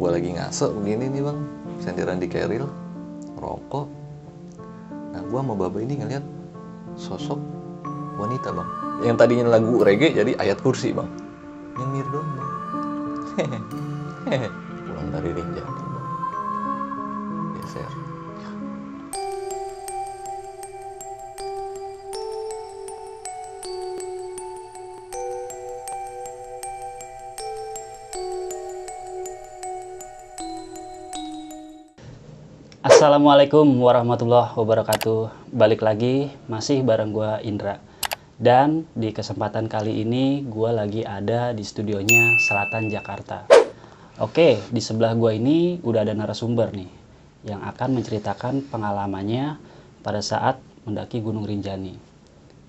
gue lagi ngasek begini nih bang. Sentiran di keril rokok. Nah gue sama baba ini ngeliat sosok wanita bang. Yang tadinya lagu reggae jadi ayat kursi bang. Nyemir doang bang. Pulang dari Rinjani Assalamualaikum warahmatullahi wabarakatuh. Balik lagi masih bareng gua Indra. Dan di kesempatan kali ini gua lagi ada di studionya Selatan Jakarta. Oke, di sebelah gua ini udah ada narasumber nih yang akan menceritakan pengalamannya pada saat mendaki Gunung Rinjani.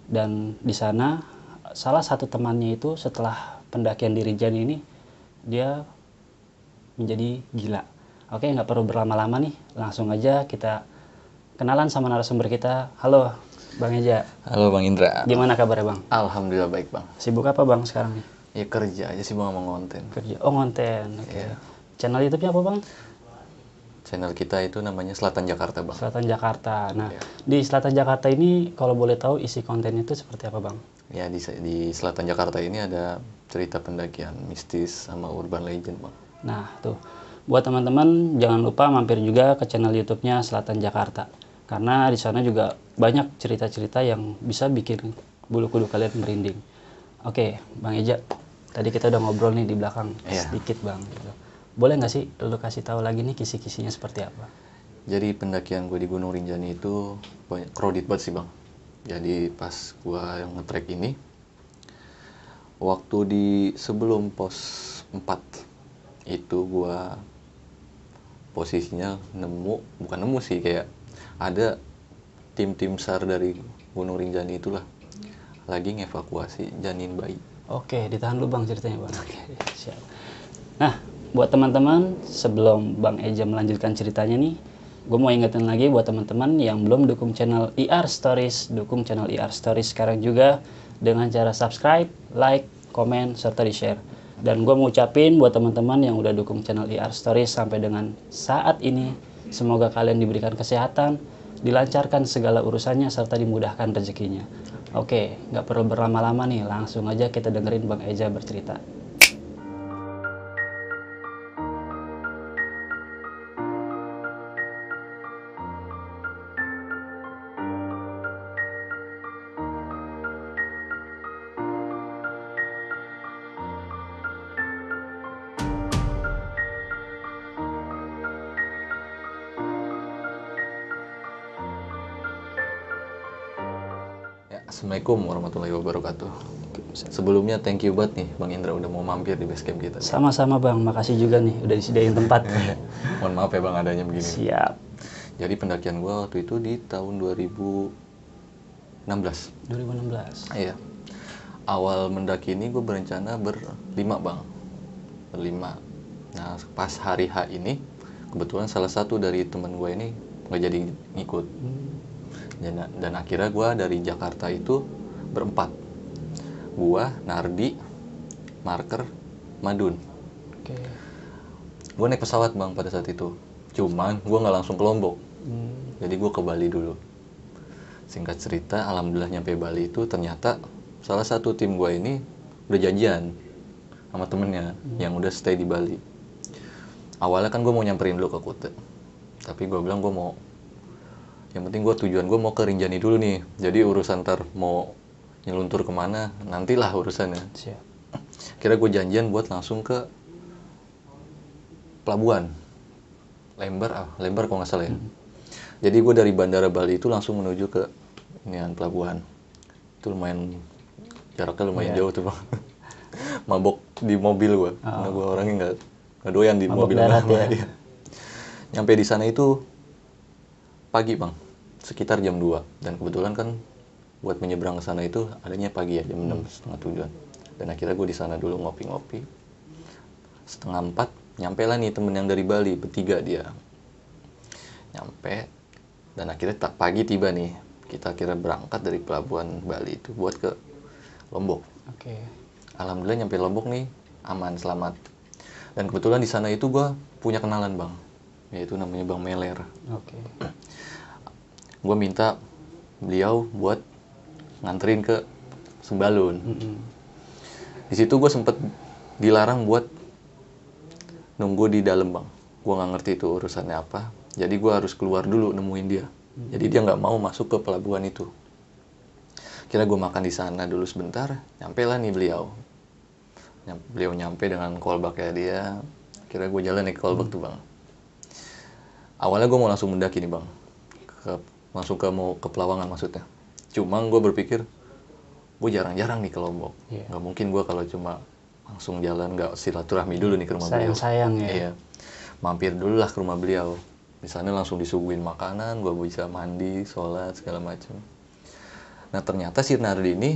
Dan di sana salah satu temannya itu setelah pendakian di Rinjani ini dia menjadi gila. Oke, nggak perlu berlama-lama nih, langsung aja kita kenalan sama narasumber kita. Halo, Bang Eja. halo bang Indra Gimana kabarnya Bang? alhamdulillah baik bang Sibuk apa Bang sekarang nih? ya kerja aja sih bang sama konten Kerja. Oh, konten. Oke. Iya. Channel YouTube-nya apa Bang? channel kita itu namanya Selatan Jakarta bang Selatan Jakarta. Nah, Iya. di Selatan Jakarta ini kalau boleh tahu isi kontennya itu seperti apa Bang? ya di, di Selatan Jakarta ini ada cerita pendakian mistis sama urban legend bang Nah, tuh. Buat teman-teman jangan lupa mampir juga ke channel YouTube-nya Selatan Jakarta. Karena di sana juga banyak cerita-cerita yang bisa bikin bulu kuduk kalian merinding. Oke, Bang Eja. Tadi kita udah ngobrol nih di belakang Iya. sedikit, Bang. gitu. Boleh nggak sih lu kasih tahu lagi nih kisi-kisinya seperti apa? Jadi pendakian gue di Gunung Rinjani itu banyak crowded banget sih bang. Jadi pas gue yang nge-trek ini, waktu di sebelum pos 4 itu gue posisinya nemu, bukan nemu sih kayak ada tim-tim SAR dari Gunung Rinjani itulah lagi ngevakuasi janin bayi. Oke, ditahan dulu Bang ceritanya Bang. Oke, siap. Nah, buat teman-teman, sebelum Bang Eja melanjutkan ceritanya nih, gue mau ingetin lagi buat teman-teman yang belum dukung channel IR Stories, dukung channel IR Stories sekarang juga dengan cara subscribe, like, komen, serta di-share. Dan gue mau ucapin buat teman-teman yang udah dukung channel IR Stories sampai dengan saat ini, semoga kalian diberikan kesehatan, dilancarkan segala urusannya, serta dimudahkan rezekinya. Oke, nggak perlu berlama-lama nih, langsung aja kita dengerin Bang Eja bercerita. Assalamualaikum warahmatullahi wabarakatuh. Sebelumnya thank you banget nih Bang Indra udah mau mampir di base camp kita. Sama-sama Bang, makasih juga nih udah disediain tempat. Mohon maaf ya Bang adanya begini. Siap. Jadi pendakian gua waktu itu di tahun 2016. 2016. Iya. Awal mendaki ini gue berencana berlima bang, berlima. Nah pas hari H ini kebetulan salah satu dari teman gue ini nggak jadi ngikut. Dan, dan akhirnya gue dari Jakarta itu berempat. Gua, Nardi, Marker, Madun. Oke. Gue naik pesawat bang pada saat itu. Cuman gue nggak langsung ke Lombok. Hmm, Jadi gue ke Bali dulu. Singkat cerita, alhamdulillah nyampe Bali itu ternyata salah satu tim gue ini udah janjian sama temennya yang udah stay di Bali. Awalnya kan gue mau nyamperin dulu ke Kute. Tapi gue bilang gue mau, yang penting gue tujuan gue mau ke Rinjani dulu nih. Jadi urusan ntar mau nyeluntur ke mana, nantilah urusannya. siap. Kira gue janjian buat langsung ke pelabuhan Lembar, ah, Lembar kalau nggak salah ya. Jadi gue dari bandara Bali itu langsung menuju ke inian pelabuhan. Itu lumayan jaraknya lumayan Iya. jauh tuh bang. Mabok di mobil gue, karena gue orangnya nggak nggak doyan di Mabok mobil darat lama, ya? iya. Nyampe di sana itu pagi bang, sekitar jam 2 dan kebetulan kan buat menyeberang ke sana itu adanya pagi ya jam enam setengah tujuan. Dan akhirnya gue di sana dulu ngopi-ngopi. Setengah empat nyampe lah nih temen yang dari Bali bertiga dia nyampe dan akhirnya tak pagi tiba nih kita kira berangkat dari pelabuhan Bali itu buat ke Lombok Oke. alhamdulillah nyampe Lombok nih aman selamat dan kebetulan di sana itu gue punya kenalan bang yaitu namanya bang Meler Oke. Gue minta beliau buat nganterin ke Sembalun. Mm-mm. di situ gue sempet dilarang buat nunggu di dalam bang. Gue nggak ngerti itu urusannya apa. Jadi gue harus keluar dulu nemuin dia. Jadi dia nggak mau masuk ke pelabuhan itu. Kira gue makan di sana dulu sebentar nyampe lah nih beliau. Nyam- beliau nyampe dengan callbacknya dia. Kira gue jalan nih ke callback tuh bang. Awalnya gue mau langsung mendaki nih bang ke langsung ke mau ke Pelawangan maksudnya. Cuma gue berpikir gue jarang-jarang nih ke Lombok. Iya. nggak mungkin gue kalau cuma langsung jalan nggak silaturahmi dulu nih ke rumah beliau. Sayang-sayang ya. iya. Mampir dulu lah ke rumah beliau. Di sana langsung disuguhin makanan gue bisa mandi sholat segala macam nah ternyata si Nardi ini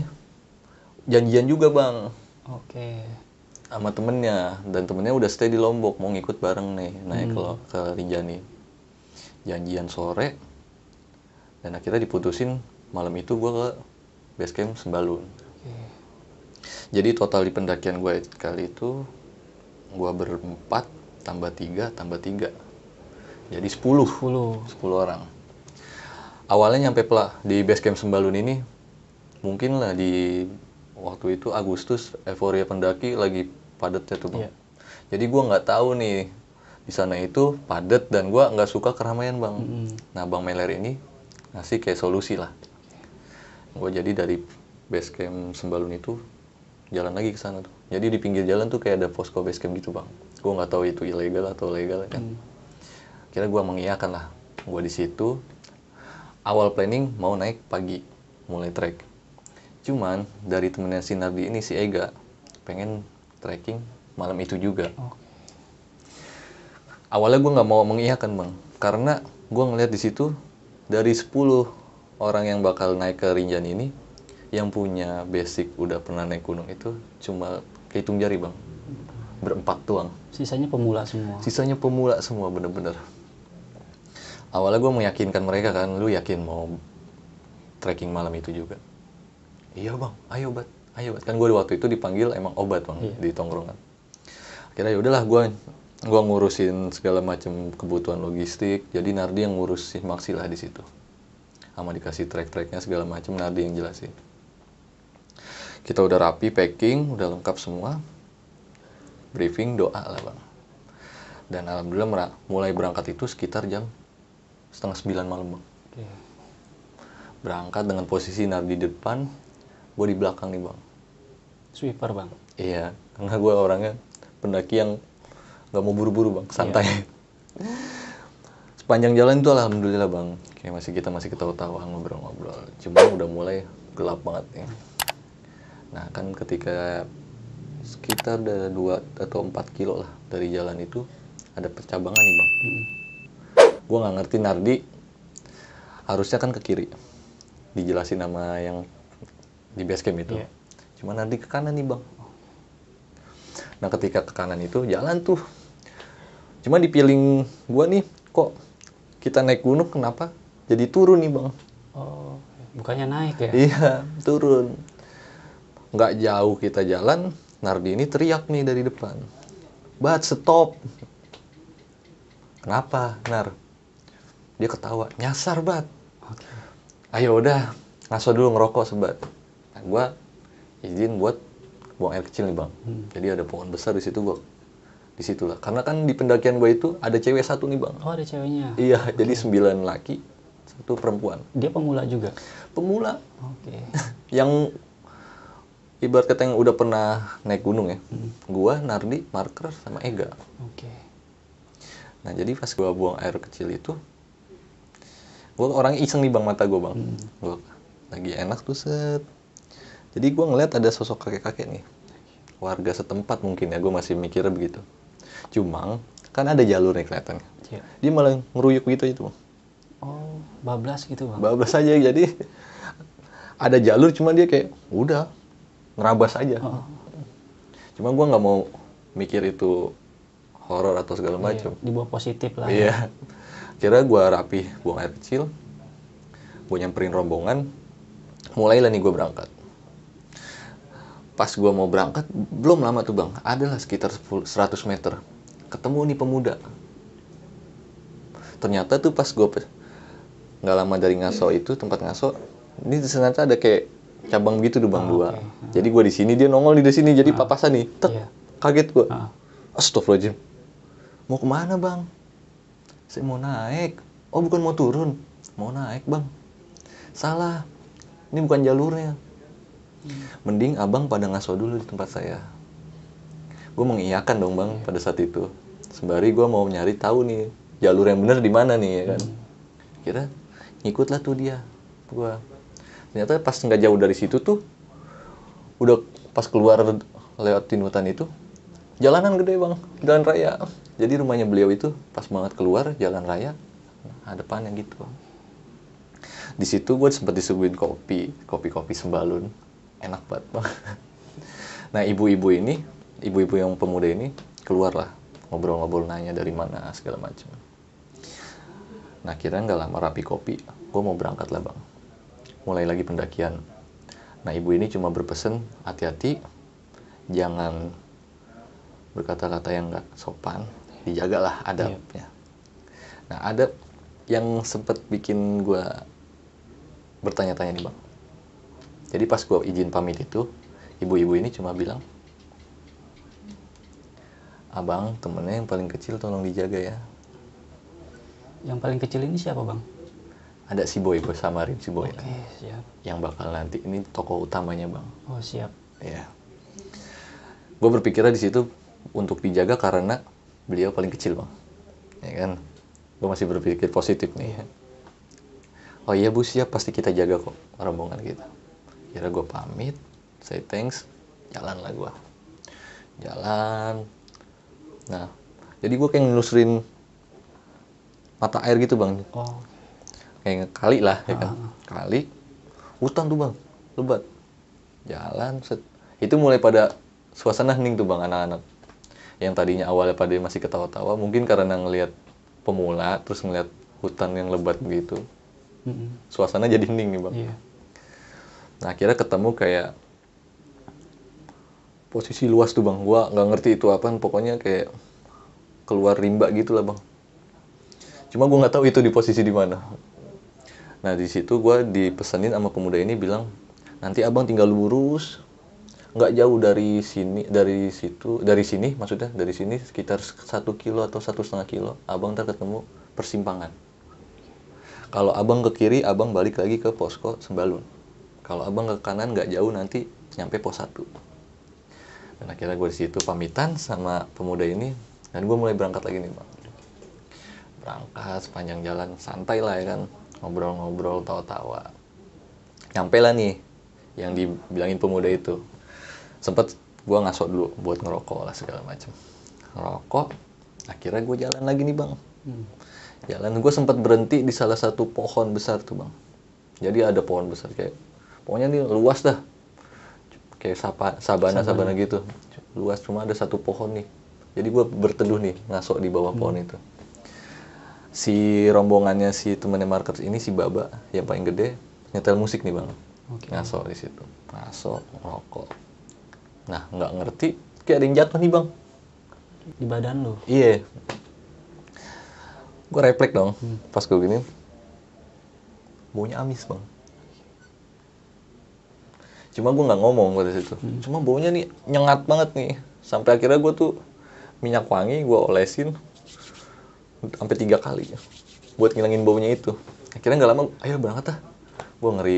janjian juga bang. Oke. sama temennya. Dan temennya udah stay di Lombok mau ngikut bareng nih naik ke, Hmm. ke Rinjani janjian sore dan akhirnya diputusin malam itu gue ke base camp Sembalun Oke. jadi total di pendakian gue kali itu gue berempat tambah tiga tambah tiga jadi 10 10. 10 orang awalnya nyampe pela di base camp Sembalun ini mungkin lah di waktu itu Agustus euforia pendaki lagi padatnya tuh bang Iya. jadi gua nggak tahu nih di sana itu padat dan gua nggak suka keramaian bang Mm-mm. nah bang Meler ini ngasih kayak solusi lah. Gue jadi dari base camp Sembalun itu jalan lagi ke sana tuh. Jadi di pinggir jalan tuh kayak ada posko base camp gitu bang. Gue nggak tahu itu ilegal atau legal kan. Hmm. kira gue mengiyakan lah. Gue di situ awal planning mau naik pagi mulai trek. Cuman dari temennya si Nardi ini si Ega pengen trekking malam itu juga. Oke. awalnya gue nggak mau mengiyakan bang. Karena gue ngeliat di situ dari 10 orang yang bakal naik ke Rinjani ini yang punya basic udah pernah naik gunung itu cuma kehitung jari bang. Berempat doang. Sisanya pemula semua. sisanya pemula semua bener-bener. Awalnya gue meyakinkan mereka kan lu yakin mau trekking malam itu juga? Iya bang. Ayo bat. Ayo bat. Kan gue waktu itu dipanggil emang obat bang Iya. di tongkrongan. Akhirnya ya udahlah gue ngurusin segala macam kebutuhan logistik. Jadi Nardi yang ngurusin maksi lah di situ. Sama dikasih trek-treknya segala macam Nardi yang jelasin. Kita udah rapi packing udah lengkap semua. Briefing doa lah bang. Dan alhamdulillah mulai berangkat itu sekitar jam setengah sembilan malam bang. Berangkat dengan posisi Nardi di depan gue di belakang nih bang. Sweeper, Bang. iya karena gue orangnya pendaki yang nggak mau buru-buru bang. Santai. Sepanjang jalan itu alhamdulillah bang. Kayak masih kita masih ketawa-tawa ngobrol-ngobrol. Cuma udah mulai gelap banget nih. Nah kan ketika sekitar ada dua atau empat kilo lah dari jalan itu ada percabangan nih bang. Mm-mm. gue nggak ngerti Nardi harusnya kan ke kiri. Dijelasin nama yang di base camp itu. Iya. cuma Nardi ke kanan nih bang. Nah ketika ke kanan itu jalan tuh cuma di feeling gue nih kok kita naik gunung kenapa jadi turun nih bang? Oh, bukannya naik ya? iya turun. Nggak jauh kita jalan Nardi ini teriak nih dari depan. Bat stop. Kenapa Nar? Dia ketawa nyasar bat. Oke. ayo udah ngaso dulu ngerokok sebat. Nah, gua izin buat buang air kecil nih bang. Hmm. jadi ada pohon besar di situ gua di situ lah karena kan di pendakian gua itu ada cewek satu nih bang Oh, ada ceweknya. iya jadi sembilan laki satu perempuan Dia pemula juga. pemula Oke. yang ibarat kata yang udah pernah naik gunung ya Hmm. gua Nardi Marker sama Ega Oke. nah jadi pas gua buang air kecil itu gua orangnya iseng nih bang mata gua bang Hmm. gua lagi enak tuh set jadi gua ngeliat ada sosok kakek-kakek nih warga setempat mungkin ya gua masih mikirnya begitu cuma kan ada jalur nih kelihatannya Iya. dia malah ngeruyuk gitu itu bang Oh, bablas gitu, Bang. bablas aja jadi ada jalur cuma dia kayak udah ngerabas aja Oh, cuma gua nggak mau mikir itu horor atau segala macam iya. Dibawa positif lah. iya kira gua rapi buang air kecil gua nyamperin rombongan mulailah nih gua berangkat pas gua mau berangkat belum lama tuh bang adalah sekitar 10 100 meter ketemu nih pemuda. Ternyata tuh pas gua pe- nggak lama dari ngaso itu tempat ngaso ini ternyata ada kayak cabang gitu tuh bang Oh, dua. oke. jadi gua di sini dia nongol di sini jadi papasan nih. Tek Iya. kaget gua. Ah. Astagfirullahaladzim. Mau ke mana bang? Saya mau naik. Oh bukan mau turun. Mau naik bang. Salah. Ini bukan jalurnya. Mending abang pada ngaso dulu di tempat saya. Gue mengiyakan dong bang pada saat itu sembari gue mau nyari tahu nih jalur yang bener di mana nih ya kan? Kira ngikutlah tuh dia gue ternyata pas nggak jauh dari situ tuh udah pas keluar lewatin hutan itu jalanan gede bang. Jalan raya. Jadi rumahnya beliau itu pas banget keluar jalan raya hadapannya gitu bang. Di situ gue sempat disuguhin kopi kopi kopi sembalun. Enak banget bang. Nah ibu-ibu ini ibu-ibu yang pemuda ini keluar lah ngobrol-ngobrol nanya dari mana segala macam. Nah kira nggak lama rapi kopi gue mau berangkat lah bang. Mulai lagi pendakian. Nah ibu ini cuma berpesan hati-hati jangan berkata-kata yang nggak sopan dijagalah adabnya. Nah adab yang sempat bikin gue bertanya-tanya nih bang. Jadi pas gue izin pamit itu ibu-ibu ini cuma bilang abang temennya yang paling kecil tolong dijaga ya. Yang paling kecil ini siapa bang? ada si boy gue samarin si boy. Oke siap. yang bakal nanti ini tokoh utamanya bang. Oh siap. ya gue berpikirnya di situ untuk dijaga karena beliau paling kecil bang. Ya kan? Gue masih berpikir positif nih. Oh iya bu siap. Pasti kita jaga kok rombongan kita. Kira gue pamit say thanks jalan lah gue jalan nah jadi gue kayak nelusurin mata air gitu bang. Oh. Kayak kali lah ya kan? Kali hutan tuh bang lebat. Jalan set. Itu mulai pada suasana hening tuh bang anak-anak. Yang tadinya awalnya pada masih ketawa-tawa mungkin karena ngelihat pemula terus ngelihat hutan yang lebat begitu. Mm-mm. suasana jadi hening nih bang. Iya. nah akhirnya ketemu kayak posisi luas tuh bang. Gua nggak ngerti itu apaan. Pokoknya kayak keluar rimba gitu lah bang. Cuma gua nggak tahu itu di posisi di mana. Nah di situ gua dipesenin sama pemuda ini bilang nanti abang tinggal lurus. Nggak jauh dari sini dari situ dari sini maksudnya dari sini sekitar satu kilo atau satu setengah kilo abang ntar ketemu persimpangan. Kalau abang ke kiri abang balik lagi ke posko sembalun. Kalau abang ke kanan nggak jauh nanti nyampe pos 1 dan akhirnya gue di situ pamitan sama pemuda ini dan gue mulai berangkat lagi nih bang. Berangkat sepanjang jalan santai lah ya kan ngobrol-ngobrol tawa-tawa. Nyampe lah nih yang dibilangin pemuda itu. Sempet gue ngaso dulu buat ngerokok lah segala macam ngerokok akhirnya gue jalan lagi nih bang. Hmm. jalan gue sempat berhenti di salah satu pohon besar tuh bang. Jadi ada pohon besar kayak pokoknya ini luas dah kayak sapa, sabana sabana gitu luas cuma ada satu pohon nih jadi gue berteduh nih ngasok di bawah pohon itu si rombongannya si temennya market ini si baba yang paling gede nyetel musik nih bang Oke. ngasok di situ ngasok ngerokok nah nggak ngerti kayak ada yang jatuh nih bang Di badan lu. Iya. Gue refleks dong. Pas gue gini. Baunya amis bang. Cuma gue nggak ngomong pada situ. Cuma baunya nih nyengat banget nih. Sampai akhirnya gue tuh minyak wangi gue olesin sampai tiga kali buat ngilangin baunya itu. Akhirnya nggak lama, ayo berangkat ah. Gue ngeri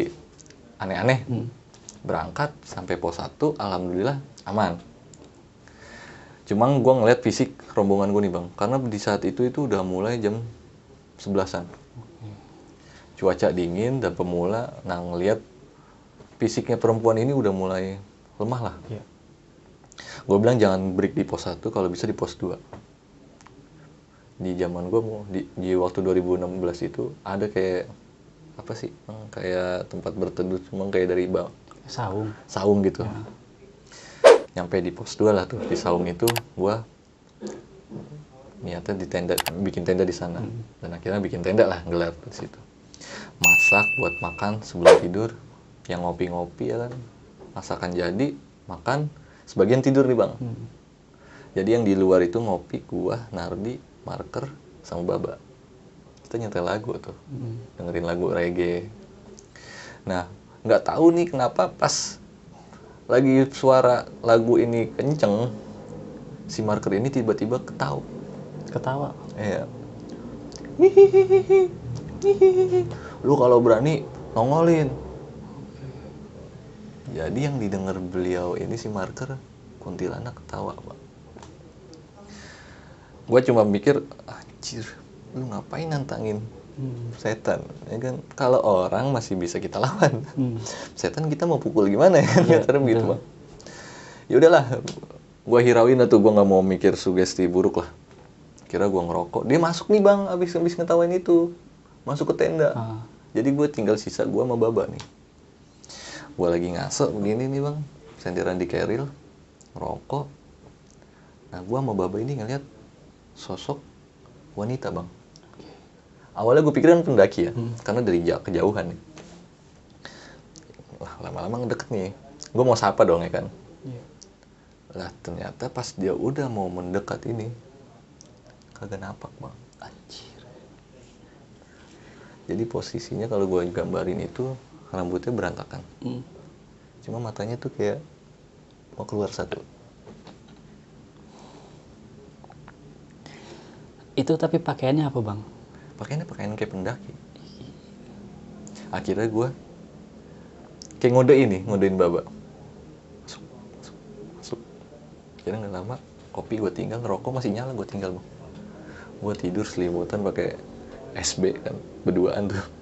aneh-aneh. Berangkat sampai pos 1, alhamdulillah aman. Cuma gue ngeliat fisik rombongan gue nih bang, karena di saat itu itu udah mulai jam sebelasan. Cuaca dingin dan pemula, nah ngeliat fisiknya perempuan ini udah mulai lemah lah. Iya. Gue bilang jangan break di pos 1, kalau bisa di pos 2. Di zaman gue mau di, di waktu 2016 itu ada kayak apa sih, eh, kayak tempat berteduh, cuma kayak dari bawah Saung. saung gitu. Nyampe di pos 2 lah tuh di saung itu gua niatnya di tenda bikin tenda di sana dan akhirnya bikin tenda lah gelar di situ. Masak buat makan sebelum tidur, yang ngopi-ngopi ya kan. Masakan jadi, makan sebagian tidur nih bang Hmm. jadi yang di luar itu ngopi gua Nardi marker sama Baba kita nyetel lagu tuh Hmm. dengerin lagu reggae nah nggak tahu nih kenapa pas lagi suara lagu ini kenceng si marker ini tiba-tiba ketawa Ketawa. Iya. Lu kalau berani nongolin. Jadi yang didengar beliau ini si marker kuntilanak ketawa, Pak. Gue cuma mikir, anjir, lu ngapain nantangin Hmm. setan? Ya kan, kalau orang masih bisa kita lawan. Hmm. Setan kita mau pukul gimana ya? Kata begitu, betul. Bang. Ya udahlah, gua hirauin tuh, gua nggak mau mikir sugesti buruk lah. Kira gua ngerokok, dia masuk nih bang, abis abis ngetawain itu, masuk ke tenda. Ah. Jadi gue tinggal sisa gua sama baba nih. Gua lagi ngaso begini nih bang, senderan di keril, ngerokok. Nah gua sama baba ini ngeliat sosok wanita bang. Awalnya gue pikirin pendaki ya, karena dari jauh kejauhan nih. Wah lama-lama ngedeket nih, gue mau sapa dong ya kan. Iya. Lah ternyata pas dia udah mau mendekat ini, kagak napak bang. Anjir. Jadi posisinya kalau gue gambarin itu rambutnya berantakan. Hmm. Cuma matanya tuh kayak mau keluar satu. Itu tapi pakaiannya apa bang? Pakaiannya pakaian kayak pendaki. Akhirnya gue kayak ngode ini, ngodein baba. Masuk, masuk, masuk. Akhirnya nggak lama, kopi gue tinggal, ngerokok masih nyala gue tinggal bang. Gue tidur selimutan pakai SB kan, berduaan tuh.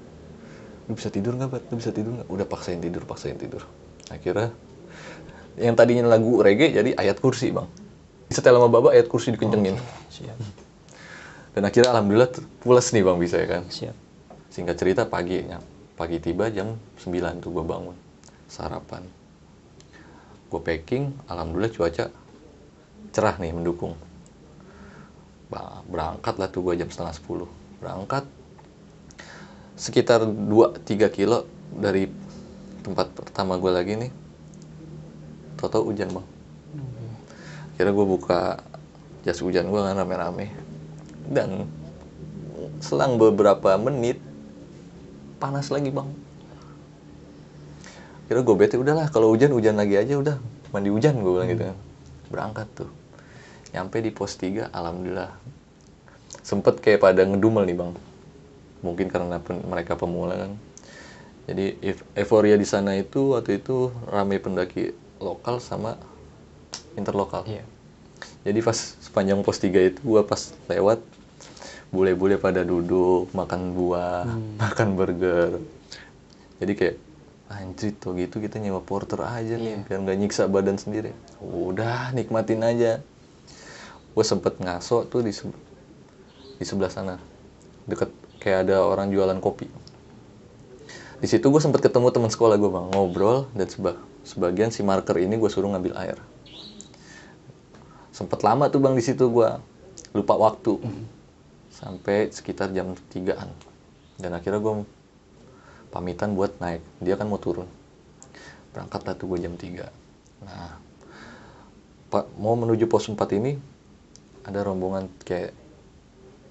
Lu bisa tidur nggak, Bat? Lu bisa tidur nggak? Udah paksain tidur, paksain tidur. Akhirnya yang tadinya lagu reggae jadi ayat kursi bang. Setel sama baba ayat kursi dikencengin. Siap. Dan akhirnya alhamdulillah tuh pules nih bang bisa ya kan. Siap. Singkat cerita pagi ya, pagi tiba jam 9 tuh gue bangun sarapan. Gue packing, alhamdulillah cuaca cerah nih mendukung. Berangkat lah tuh gue jam setengah 10. Berangkat sekitar 2-3 kilo dari tempat pertama gue lagi nih. Toto hujan bang. Akhirnya gue buka jas hujan gue kan rame-rame. Dan selang beberapa menit panas lagi bang. Kira gue bete udahlah kalau hujan hujan lagi aja udah mandi hujan gue bilang gitu kan. Berangkat tuh. Nyampe di pos 3 alhamdulillah. Sempet kayak pada ngedumel nih bang. Mungkin karena pen- mereka pemula kan. Jadi euf- euforia di sana itu waktu itu rame pendaki lokal sama interlokal. Iya. Jadi pas sepanjang pos 3 itu gua pas lewat bule-bule pada duduk makan buah, makan burger. Jadi kayak anjir tuh gitu kita nyewa porter aja nih biar nggak nyiksa badan sendiri. Udah nikmatin aja. Gue sempet ngaso tuh di se- di sebelah sana deket kayak ada orang jualan kopi. Di situ gue sempet ketemu teman sekolah gue bang. Ngobrol dan seba sebagian si marker ini gue suruh ngambil air. Sempet lama tuh bang di situ gua. Lupa waktu. Sampai sekitar jam 3an dan akhirnya gua pamitan buat naik. Dia kan mau turun. Berangkat lah tuh gue jam 3 nah pak mau menuju pos 4 ini ada rombongan kayak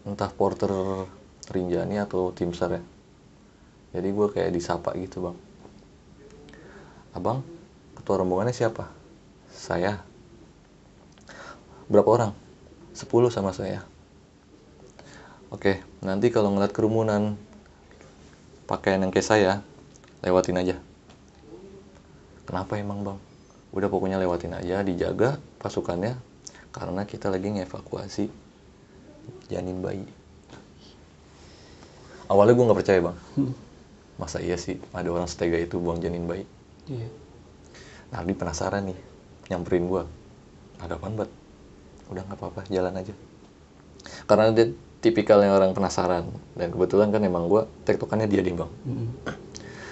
entah porter Rinjani atau tim sar ya. Jadi gue kayak disapa gitu bang. Abang ketua rombongannya siapa? Saya. Berapa orang? 10 sama saya. Oke nanti kalau ngeliat kerumunan pakaian yang kayak saya lewatin aja. Kenapa emang bang? Udah pokoknya lewatin aja dijaga pasukannya karena kita lagi ngevakuasi janin bayi awalnya gue nggak percaya bang. Masa iya sih ada orang setega itu buang janin bayi? Iya. Nardi penasaran nih nyamperin gua. Ada apaan bat? Udah nggak apa-apa jalan aja. Karena dia tipikalnya orang penasaran dan kebetulan kan emang gua tektokannya dia nih bang. Mm.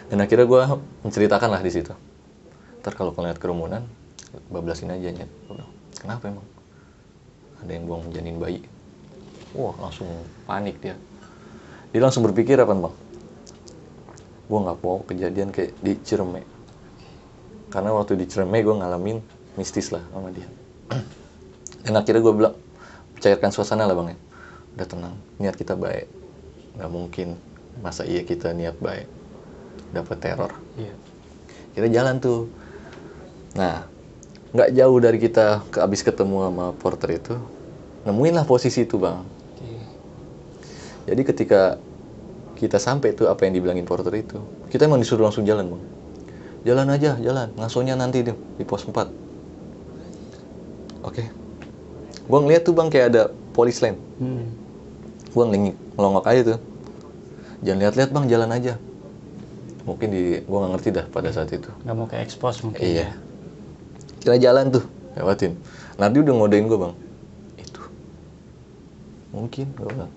dan akhirnya gua menceritakan lah di situ. Ntar kalau ngeliat kerumunan bablasin aja nyet. Kenapa emang? Ada yang buang janin bayi. Wah langsung panik dia dia langsung berpikir apa bang? Gua nggak mau kejadian kayak di Cireme. Karena waktu di Cireme gue ngalamin mistis lah sama dia. Dan akhirnya gue bilang cairkan suasana lah bang ya. Udah tenang niat kita baik. Nggak mungkin masa iya kita niat baik dapat teror. Iya. kita jalan tuh. Nah nggak jauh dari kita ke abis ketemu sama porter itu nemuin lah posisi itu bang. Jadi ketika kita sampai tuh apa yang dibilangin porter itu kita emang disuruh langsung jalan bang jalan aja jalan ngasonya nanti deh di pos 4 oke gua ngeliat tuh bang kayak ada polis lain Hmm. gua ngelingik ngelongok aja tuh jangan lihat-lihat bang jalan aja mungkin di gua nggak ngerti dah pada saat itu Nggak mau ke expose mungkin Iya. ya. Kita jalan tuh, lewatin. Nardi udah ngodein gue bang. Itu. Mungkin, gue bilang.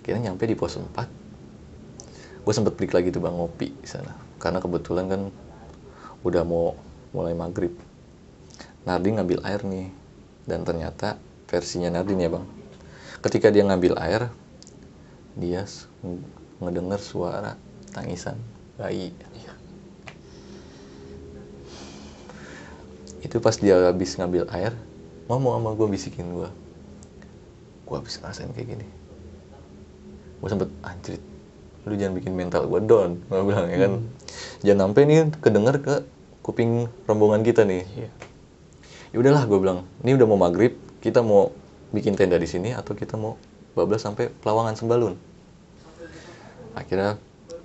Kira nyampe di pos 4. Gue sempet balik lagi tuh bang, ngopi di sana. Karena kebetulan kan udah mau mulai maghrib. Nardi ngambil air nih. Dan ternyata versinya Nardi nih ya bang. Ketika dia ngambil air, dia ngedenger suara tangisan bayi. itu pas dia habis ngambil air ngomong sama gue bisikin gue gue habis ngerasain kayak gini gue sempet anjrit lu jangan bikin mental gue down gue bilang ya kan jangan sampai nih kedenger ke kuping rombongan kita nih Iya. ya udahlah gue bilang ini udah mau maghrib kita mau bikin tenda di sini atau kita mau bablas sampai pelawangan sembalun akhirnya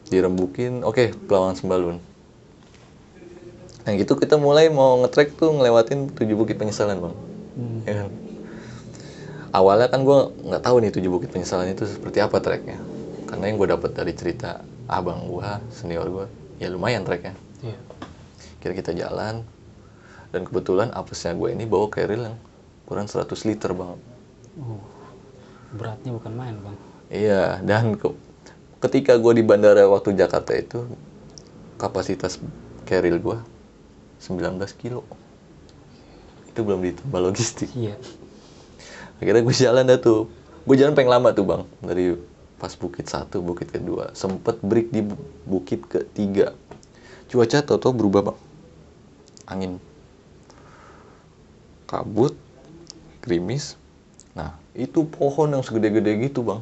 dirembukin oke pelawangan sembalun nah gitu kita mulai mau ngetrek tuh ngelewatin tujuh bukit penyesalan bang Hmm. Ya kan? Awalnya kan gue nggak tahu nih tujuh bukit penyesalan itu seperti apa treknya karena yang gue dapat dari cerita abang gue senior gue ya lumayan treknya Iya. kira kita jalan dan kebetulan apesnya gue ini bawa keril yang kurang 100 liter bang Uh, beratnya bukan main bang. iya dan ke- ketika gue di bandara waktu Jakarta itu kapasitas keril gue 19 kilo itu belum ditambah logistik Iya. Akhirnya gue jalan dah tuh. Gue jalan pengen lama tuh bang. Dari pas bukit satu bukit kedua. Sempet break di bu- bukit ketiga. Cuaca tau berubah bang. Angin. Kabut gerimis. Nah itu pohon yang segede-gede gitu bang.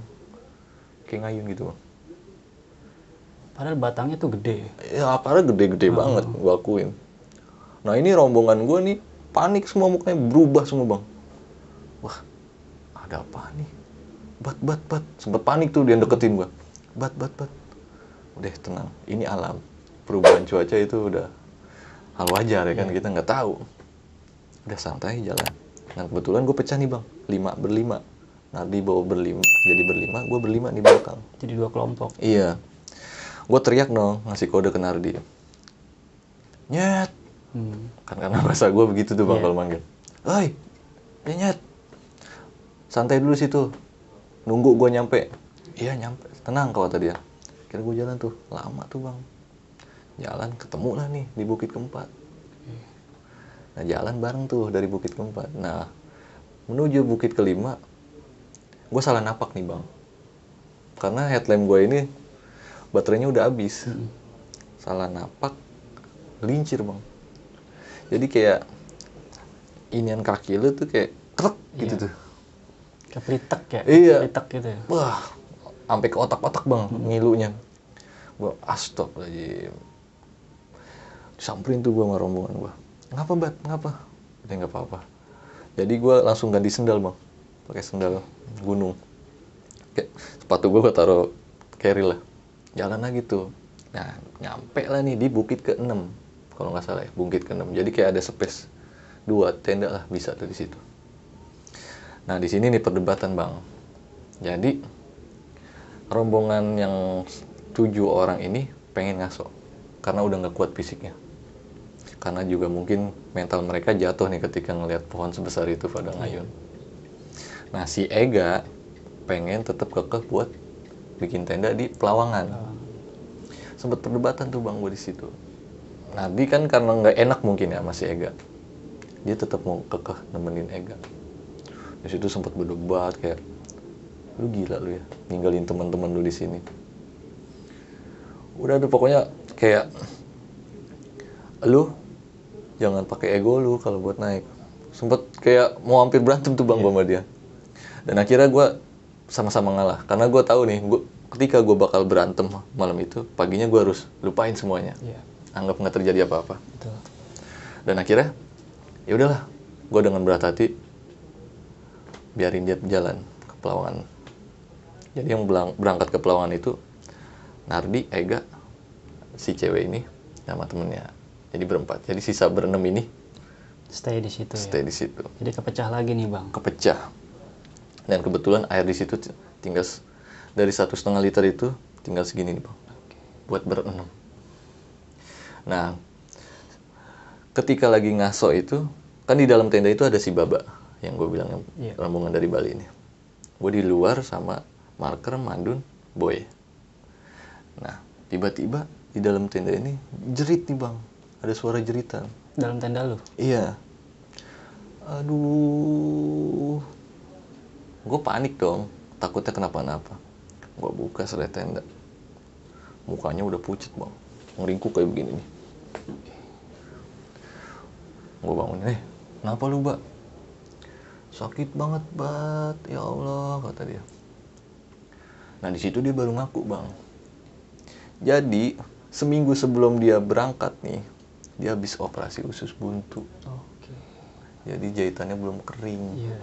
Kayak ngayun gitu bang. Padahal batangnya tuh gede. ya aparnya gede-gede banget gue akuin. Nah ini rombongan gue nih panik semua mukanya berubah semua bang ada apa nih bat bat bat sempet panik tuh dia deketin gue bat bat bat udah tenang ini alam perubahan cuaca itu udah hal wajar ya kan kita nggak tahu udah santai jalan nah kebetulan gue pecah nih bang lima berlima Nardi bawa berlima jadi berlima gue berlima di belakang Jadi dua kelompok. Iya. Gue teriak dong, ngasih kode ke Nardi. Nyet. Hmm. Kan karena bahasa gue begitu tuh bang Iya. kalau manggil. Hei, nyet. Santai dulu situ. Nunggu gue nyampe. Iya nyampe. Tenang kau kata dia. Kira gue jalan tuh. Lama tuh bang. Jalan ketemu lah nih di Bukit Keempat. Nah jalan bareng tuh dari Bukit Keempat. Nah menuju Bukit Kelima, gue salah napak nih bang. Karena headlamp gue ini baterainya udah habis. Salah napak, lincir bang. Jadi kayak inian kaki lu tuh kayak krek gitu Iya. tuh. Kayak pelitek ya. Iya. Pelitek gitu ya. Wah, sampai ke otak-otak bang ngilunya. Gue astagfirullahaladzim. Samperin tuh gue sama rombongan gue. Ngapa bat? Ngapa? Udah nggak apa-apa. Jadi gue langsung ganti sendal bang. Pakai sendal gunung. Kayak sepatu gue gue taruh carry lah. Jalan lagi tuh. Nah, nyampe lah nih di bukit ke-6. Kalau nggak salah ya, bukit ke-6. Jadi kayak ada space. Dua tenda lah bisa tuh di situ. Nah, di sini nih perdebatan, Bang. Jadi rombongan yang tujuh orang ini pengen ngaso karena udah nggak kuat fisiknya. Karena juga mungkin mental mereka jatuh nih ketika ngelihat pohon sebesar itu pada ngayun. Nah, si Ega pengen tetap kekeh buat bikin tenda di Pelawangan. Sempet perdebatan tuh Bang gue di situ. Nabi kan karena nggak enak mungkin ya masih Ega. Dia tetap mau kekeh nemenin Ega. Di situ sempat berdebat kayak lu gila lu ya ninggalin teman-teman lu di sini. Udah ada pokoknya kayak lu jangan pakai ego lu kalau buat naik. Sempet kayak mau hampir berantem tuh bang sama dia. Dan akhirnya gue sama-sama ngalah karena gue tahu nih gua, ketika gue bakal berantem malam itu paginya gue harus lupain semuanya. Iya. anggap nggak terjadi apa-apa. Dan akhirnya ya udahlah gue dengan berat hati biarin dia jalan ke Pelawangan. Jadi yang berangkat ke Pelawangan itu Nardi Ega si cewek ini sama temennya. Jadi berempat. Jadi sisa berenam ini Stay di situ ya. stay di situ. Jadi kepecah lagi nih bang. kepecah. Dan kebetulan air di situ tinggal dari satu setengah liter itu tinggal segini nih bang. Buat berenam. Nah ketika lagi ngaso itu kan di dalam tenda itu ada si baba yang gue bilang yang Iya. rombongan dari Bali ini gue di luar sama marker mandun boy nah tiba-tiba di dalam tenda ini jerit nih bang ada suara jeritan Dalam tenda lu. Iya. Aduh. Gue panik dong. Takutnya kenapa-napa. Gue buka serai tenda. Mukanya udah pucet bang. Ngeringkuk kayak begini nih. Gue bangun. Eh, kenapa lu, Mbak? Sakit banget, Bat. Ya Allah, kata dia. Nah, di situ dia baru ngaku, Bang. Jadi, seminggu sebelum dia berangkat nih, dia habis operasi usus buntu. Oke. Jadi jahitannya belum kering. Iya.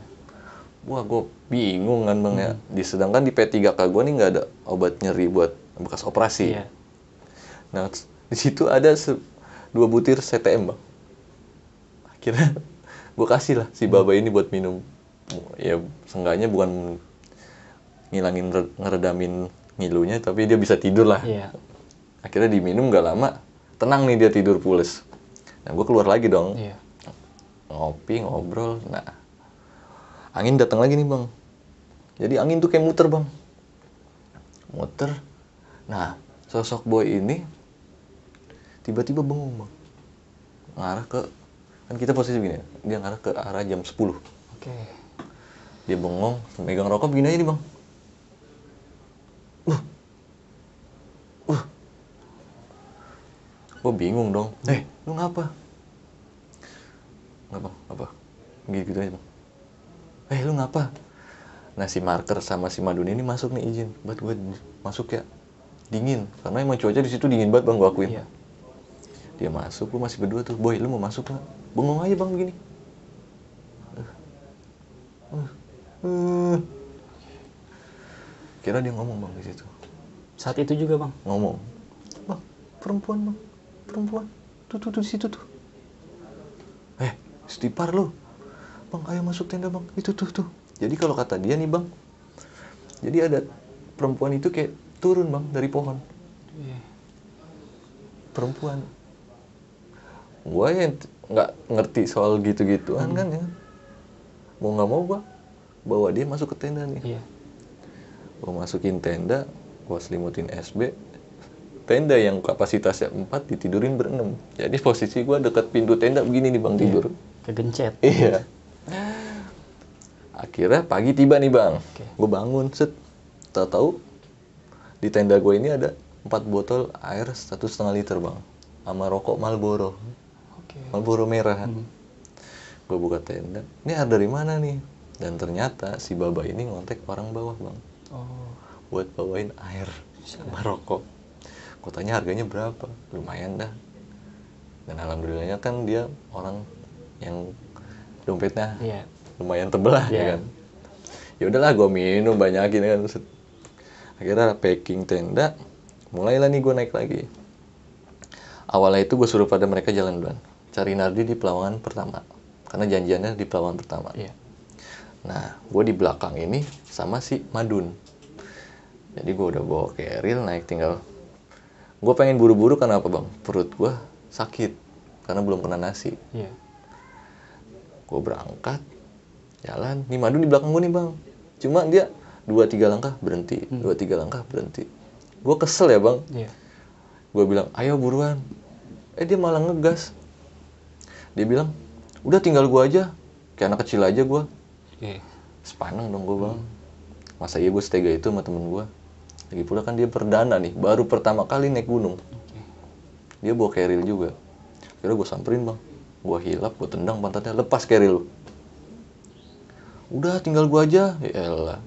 Wah, gue bingung kan bang ya. Di, sedangkan di P3K gue nih nggak ada obat nyeri buat bekas operasi. Iya. Nah, di situ ada dua butir CTM bang. Akhirnya gue kasih lah si baba ini buat minum. Ya, seenggaknya bukan ngilangin re- ngeredamin ngilunya, tapi dia bisa tidur lah. Iya. Akhirnya diminum nggak lama, tenang nih dia tidur pules. Nah, gue keluar lagi dong. Iya. ngopi ngobrol nah angin datang lagi nih bang jadi angin tuh kayak muter bang muter nah sosok boy ini tiba-tiba bengong bang ngarah ke kan kita posisi begini dia ngarah ke arah jam 10 Oke. dia bengong megang rokok begini aja nih bang uh uh. Gue bingung dong. Eh. Lu ngapa? Nggak bang apa gitu, gitu aja bang. Eh lu ngapa? Nah si marker sama si madun ini masuk nih izin. Buat gue masuk ya. Dingin karena emang cuaca di situ dingin banget bang gue akuin. Iya. Dia masuk gue masih berdua tuh. Boy lu mau masuk nggak? Bengong aja bang begini. Uh, uh. kira dia ngomong bang di situ. Saat itu juga bang. ngomong. Bang perempuan bang. Perempuan. Tuh tuh, tuh di situ tuh. Eh stipar lu. Bang ayo masuk tenda bang. Itu tuh tuh. Jadi kalau kata dia nih bang jadi ada perempuan itu kayak turun bang dari pohon. Iya. perempuan gue yang nggak ngerti soal gitu-gituan kan ya. Mau nggak mau gue bawa dia masuk ke tenda nih. Iya. gue masukin tenda gue selimutin SB tenda yang kapasitasnya 4 ditidurin berenam. Jadi posisi gue deket pintu tenda begini nih bang tidur. Kegencet. iya. Akhirnya pagi tiba nih bang. Oke. gue bangun set. Tahu-tahu di tenda gue ini ada empat botol air satu setengah liter bang sama rokok Marlboro Oke. Marlboro merah. Hmm. gue buka tenda. Ini air dari mana nih? Dan ternyata si baba ini ngontek orang bawah bang. Oh. buat bawain air sama rokok. Gue tanya harganya berapa? Lumayan dah. Dan alhamdulillahnya kan dia orang yang dompetnya Iya. lumayan tebel lah ya Iya. kan? Ya udahlah gue minum banyakin kan. Akhirnya packing tenda mulailah nih gue naik lagi. Awalnya itu gue suruh pada mereka jalan duluan cari Nardi di pelawangan pertama karena janjiannya di pelawangan pertama Iya. Nah, gue di belakang ini sama si Madun. Jadi gue udah bawa keril naik tinggal. Gue pengen buru-buru karena apa bang? Perut gue sakit karena belum kena nasi. Iya. Gue berangkat, jalan. Nih Madun di belakang gue nih bang. Cuma dia dua tiga langkah berhenti, dua tiga langkah berhenti. Gue kesel ya bang. Iya. Gue bilang, ayo buruan. Eh dia malah ngegas. Dia bilang, udah tinggal gue aja. Kayak anak kecil aja gue. Oke. sepaneng dong gue bang masa iya gue setega itu sama temen gue lagi pula kan dia perdana nih baru pertama kali naik gunung Oke. dia bawa keril juga kira gue samperin bang Gua hilap, gua tendang pantatnya, lepas keril lu. Udah tinggal gua aja. Ya elah.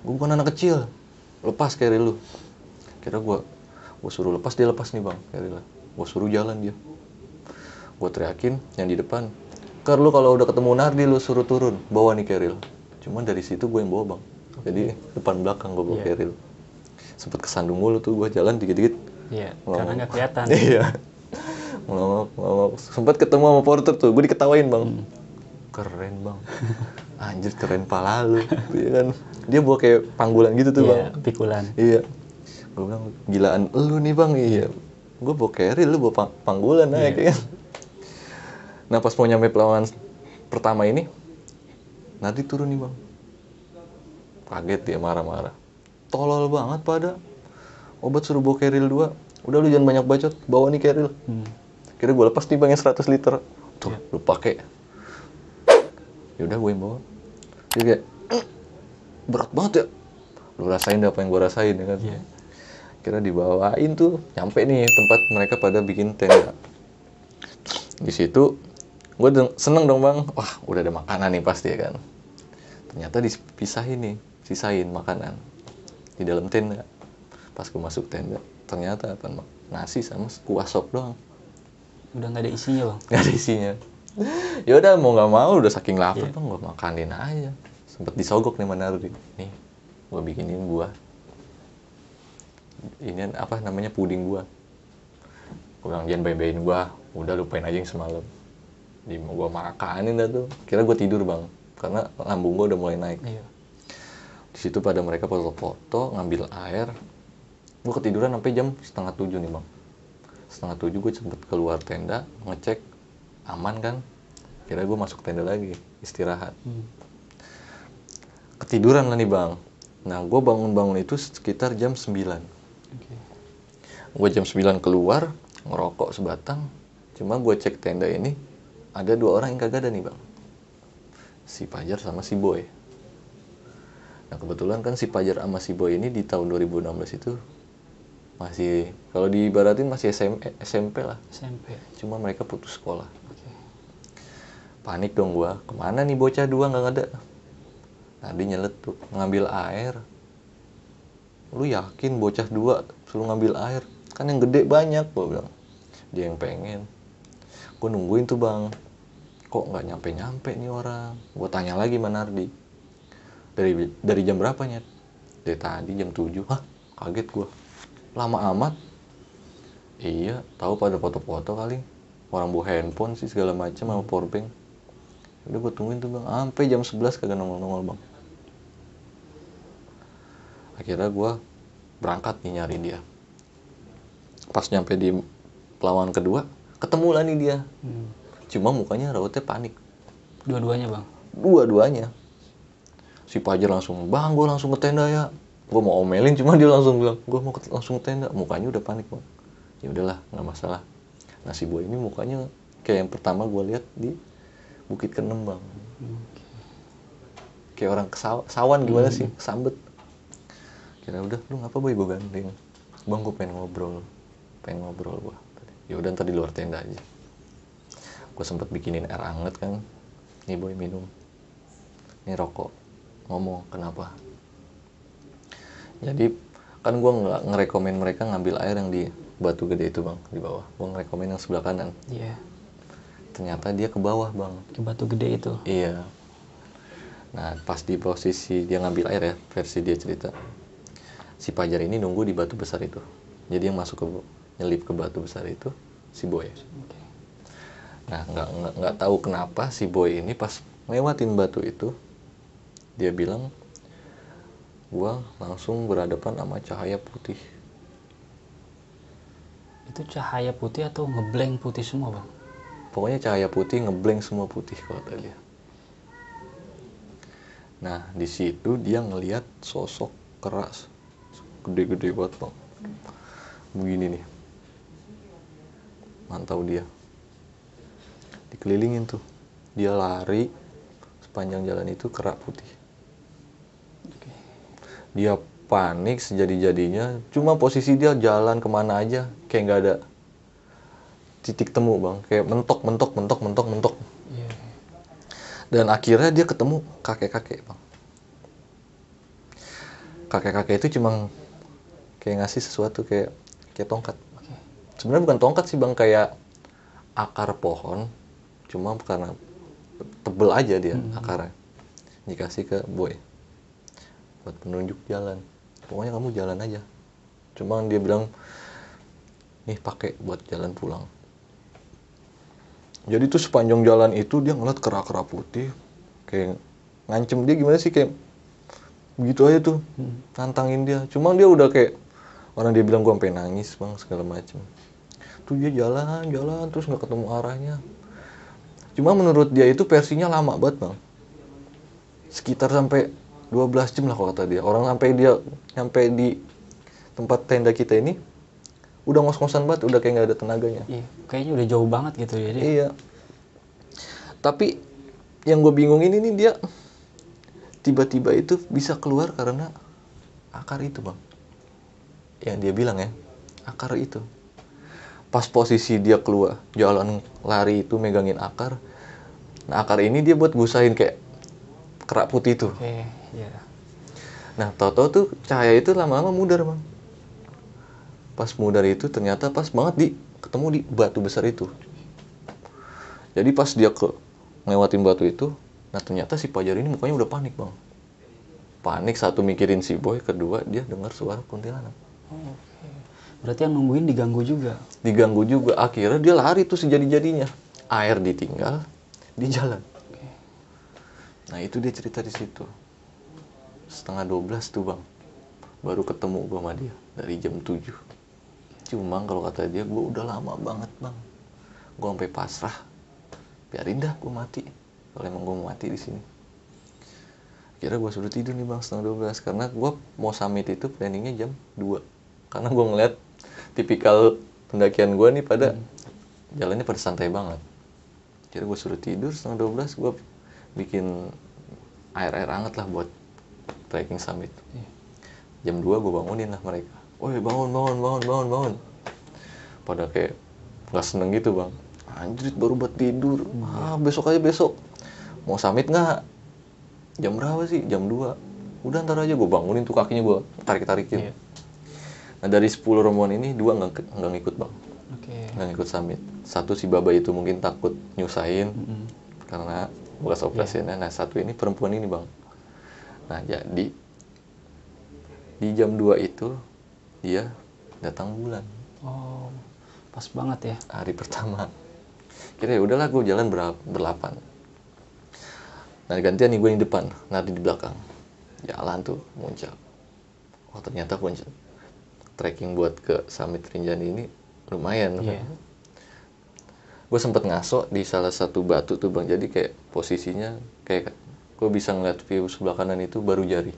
Gua bukan anak kecil. Lepas keril lu. Kira gua gua suruh lepas dia lepas nih bang keril. Gua suruh jalan dia. Gua teriakin yang di depan. Ker lu kalau udah ketemu Nardi lu suruh turun, bawa nih keril. Cuman dari situ gue yang bawa bang. Jadi depan belakang gua bawa Iya. keril. Sempet kesandung mulu tuh gua jalan dikit-dikit. Iya, Ngomong. karena nggak kelihatan. Iya. Ngomong, ngomong. Sempat ketemu sama porter tuh, gue diketawain bang. Hmm. Keren bang. Anjir keren pala lu. Iya kan. Dia bawa kayak panggulan gitu tuh Iya, bang. pikulan. Iya. Gue bilang gilaan lu nih bang. Iya. Gue bawa carry, lu bawa pang- panggulan aja Iya. kan. Nah pas mau nyampe pelawan pertama ini, nanti turun nih bang. Kaget dia marah-marah. Tolol banget pada. Obat suruh bawa keril dua. Udah lu jangan banyak bacot, bawa nih keril. Hmm. Kira gue lepas nih bang yang 100 liter. Tuh, Iya. lu pakai. Yaudah gue yang bawa. Dia kayak, "Eh, berat banget ya. Lu rasain deh apa yang gue rasain ya kan. Iya. Kira dibawain tuh, nyampe nih tempat mereka pada bikin tenda. Di situ, gue seneng dong bang. Wah, udah ada makanan nih pasti ya kan. Ternyata dipisahin nih, sisain makanan di dalam tenda. Pas gue masuk tenda, ternyata apa nasi sama kuah sop doang Udah nggak ada isinya bang. nggak ada isinya ya udah mau nggak mau udah saking lapar Iya. bang gue makanin aja sempet disogok nih mana nih gue bikinin buah ini apa namanya puding buah gue bilang jangan bayi-bayin gue udah lupain aja yang semalam di gue makanin dah tuh. Kira gue tidur bang. Karena lambung gue udah mulai naik. Iya. di situ pada mereka foto-foto ngambil air. Gue ketiduran sampai jam setengah tujuh nih bang. Setengah tujuh gue sempet keluar tenda ngecek aman kan? Kira gue masuk tenda lagi istirahat. Hmm. ketiduran lah nih bang. Nah gue bangun-bangun itu sekitar jam 9 Oke. gue jam 9 keluar ngerokok sebatang. Cuma gue cek tenda ini ada dua orang yang kagak ada nih bang. Si Pajar sama si Boy. Nah kebetulan kan si Pajar sama si Boy ini di tahun 2016 itu masih kalau diibaratin masih SM, SMP lah. SMP. cuma mereka putus sekolah. Oke. panik dong gua ke mana nih bocah dua nggak ada? Nah dia nyelet tuh ngambil air. Lu yakin bocah dua suruh ngambil air? Kan yang gede banyak gua bilang. Dia yang pengen gua nungguin tuh bang. Kok nggak nyampe nyampe nih orang? Gua tanya lagi mana Nardi. Dari dari jam berapa nyet? Dari tadi jam 7 hah? Kaget gua. Lama amat. Iya tahu pada foto-foto kali. Orang bawa handphone sih segala macam sama powerbank udah gue tungguin tuh bang. Sampai jam 11 kagak nongol-nongol bang. Akhirnya gue berangkat nih nyari dia. Pas nyampe di pelawan kedua ketemu lah nih dia. Hmm. cuma mukanya rautnya panik. Dua-duanya bang. dua-duanya. Si Pajar langsung bang gue langsung ke tenda ya. Gue mau omelin cuma dia langsung bilang gue mau ke- langsung ke tenda. Mukanya udah panik bang. Ya udahlah nggak masalah. Nah si boy ini mukanya kayak yang pertama gue lihat di Bukit Kenem bang. Kayak orang kesaw- sawan gimana sih? Sambet. Kira udah lu ngapa boy? Gue gandeng. Bang gue pengen ngobrol pengen ngobrol gue ya udah ntar di luar tenda aja. Gue sempet bikinin air anget kan. Nih boy minum. Ini rokok. Ngomong kenapa? Jadi kan gue nggak ngerekomen mereka ngambil air yang di batu gede itu bang di bawah. Gue ngerekomen yang sebelah kanan. Iya. ternyata dia ke bawah bang. Ke batu gede itu. iya. Nah pas di posisi dia ngambil air ya versi dia cerita si Pajar ini nunggu di batu besar itu. Jadi yang masuk ke nyelip ke batu besar itu si boy Oke. Nah, nggak nggak nggak tahu kenapa si boy ini pas lewatin batu itu dia bilang gua langsung berhadapan sama cahaya putih. Itu cahaya putih atau ngeblank putih semua bang? Pokoknya cahaya putih ngeblank semua putih kalau kata dia. Nah, di situ dia ngelihat sosok keras gede-gede banget, Bang. Begini nih. Mantau dia. Dikelilingin tuh. Dia lari sepanjang jalan itu kerak putih. Dia panik sejadi-jadinya cuma posisi dia jalan ke mana aja kayak nggak ada titik temu bang kayak mentok mentok mentok mentok mentok Iya. dan akhirnya dia ketemu kakek kakek bang kakek kakek itu cuma kayak ngasih sesuatu kayak kayak tongkat. Sebenarnya bukan tongkat sih bang. Kayak akar pohon cuma karena tebel aja dia akarnya. Dikasih ke boy buat penunjuk jalan. Pokoknya kamu jalan aja. Cuma dia bilang nih pakai buat jalan pulang. Jadi tuh sepanjang jalan itu dia ngeliat kera-kera putih kayak ngancem dia gimana sih kayak begitu aja tuh nantangin dia. Cuma dia udah kayak orang dia bilang gua sampai nangis bang segala macem tuh dia jalan jalan terus nggak ketemu arahnya cuma menurut dia itu versinya lama banget bang sekitar sampai 12 jam lah kalau kata dia orang sampai dia sampai di tempat tenda kita ini udah ngos-ngosan banget udah kayak nggak ada tenaganya Iya. Kayaknya udah jauh banget gitu ya. dia. Iya. Tapi yang gue bingungin ini dia tiba-tiba itu bisa keluar karena akar itu bang. Yang dia bilang ya, akar itu. Pas posisi dia keluar jalan lari itu megangin akar. Nah akar ini dia buat gusain kayak kerak putih itu. Oke. Iya. Nah tau-tau tuh cahaya itu lama-lama mudar bang. Pas mudar itu ternyata pas banget di ketemu di batu besar itu. Jadi pas dia ke ngelewatin batu itu, nah ternyata si Pajar ini mukanya udah panik bang. Panik satu mikirin si boy, kedua dia dengar suara kuntilanak. Oh, Oke. Berarti yang nungguin diganggu juga. Diganggu juga, akhirnya dia lari tuh sejadi-jadinya. Air ditinggal, di jalan. Oke. Nah itu dia cerita di situ. Setengah 12 tuh bang. Baru ketemu gue sama dia dari jam 7. Cuma kalau kata dia gue udah lama banget bang. Gue sampai pasrah. Biarin dah gue mati. Kalau emang gue mau mati di sini. Kira gue suruh tidur nih bang setengah 12 karena gue mau summit itu planningnya jam 2 karena gue ngeliat tipikal pendakian gue nih pada jalannya pada santai banget. Kira gue suruh tidur setengah 12 gue bikin air-air hangat lah buat trekking summit. Iya. jam 2 gue bangunin lah mereka. Woi bangun bangun bangun bangun bangun. Pada kayak nggak seneng gitu bang. Anjrit baru buat tidur. Ah besok aja besok. Mau summit nggak? Jam berapa sih? Jam 2 udah ntar aja. Gue bangunin tuh kakinya gue tarik tarikin Iya. Nah dari 10 rombongan ini dua nggak nggak ngikut bang. Oke. nggak ngikut summit satu si baba itu mungkin takut nyusahin Mm-mm. karena bekas operasinya. Nah satu ini perempuan ini bang. Nah jadi di jam 2 itu dia datang bulan. Oh, pas banget ya. hari pertama. Kira ya udahlah gue jalan ber berlapan. Nah gantian nih gue yang depan Nardi di belakang. Jalan tuh muncak. Oh ternyata puncak trekking buat ke summit Rinjani ini lumayan Iya. gue sempet ngaso di salah satu batu tuh bang. Jadi kayak posisinya kayak gue bisa ngeliat view sebelah kanan itu baru jari.